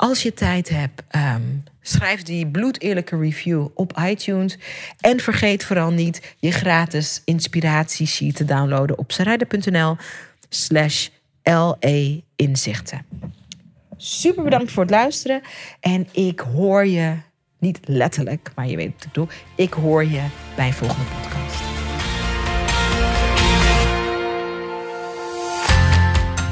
Als je tijd hebt, um, schrijf die bloedeerlijke review op iTunes. En vergeet vooral niet je gratis inspiratiesheet te downloaden op sarayda.nl slash LE inzichten. Super bedankt voor het luisteren. En ik hoor je, niet letterlijk, maar je weet wat ik doe. Ik hoor je bij volgende podcast.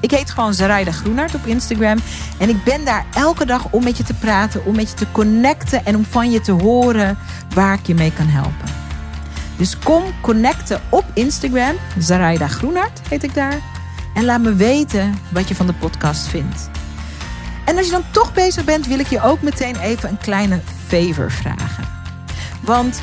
Ik heet gewoon Zaraida Groenart op Instagram. En ik ben daar elke dag om met je te praten, om met je te connecten en om van je te horen waar ik je mee kan helpen. Dus kom connecten op Instagram. Zaraida Groenart heet ik daar. En laat me weten wat je van de podcast vindt. En als je dan toch bezig bent, wil ik je ook meteen even een kleine favor vragen. Want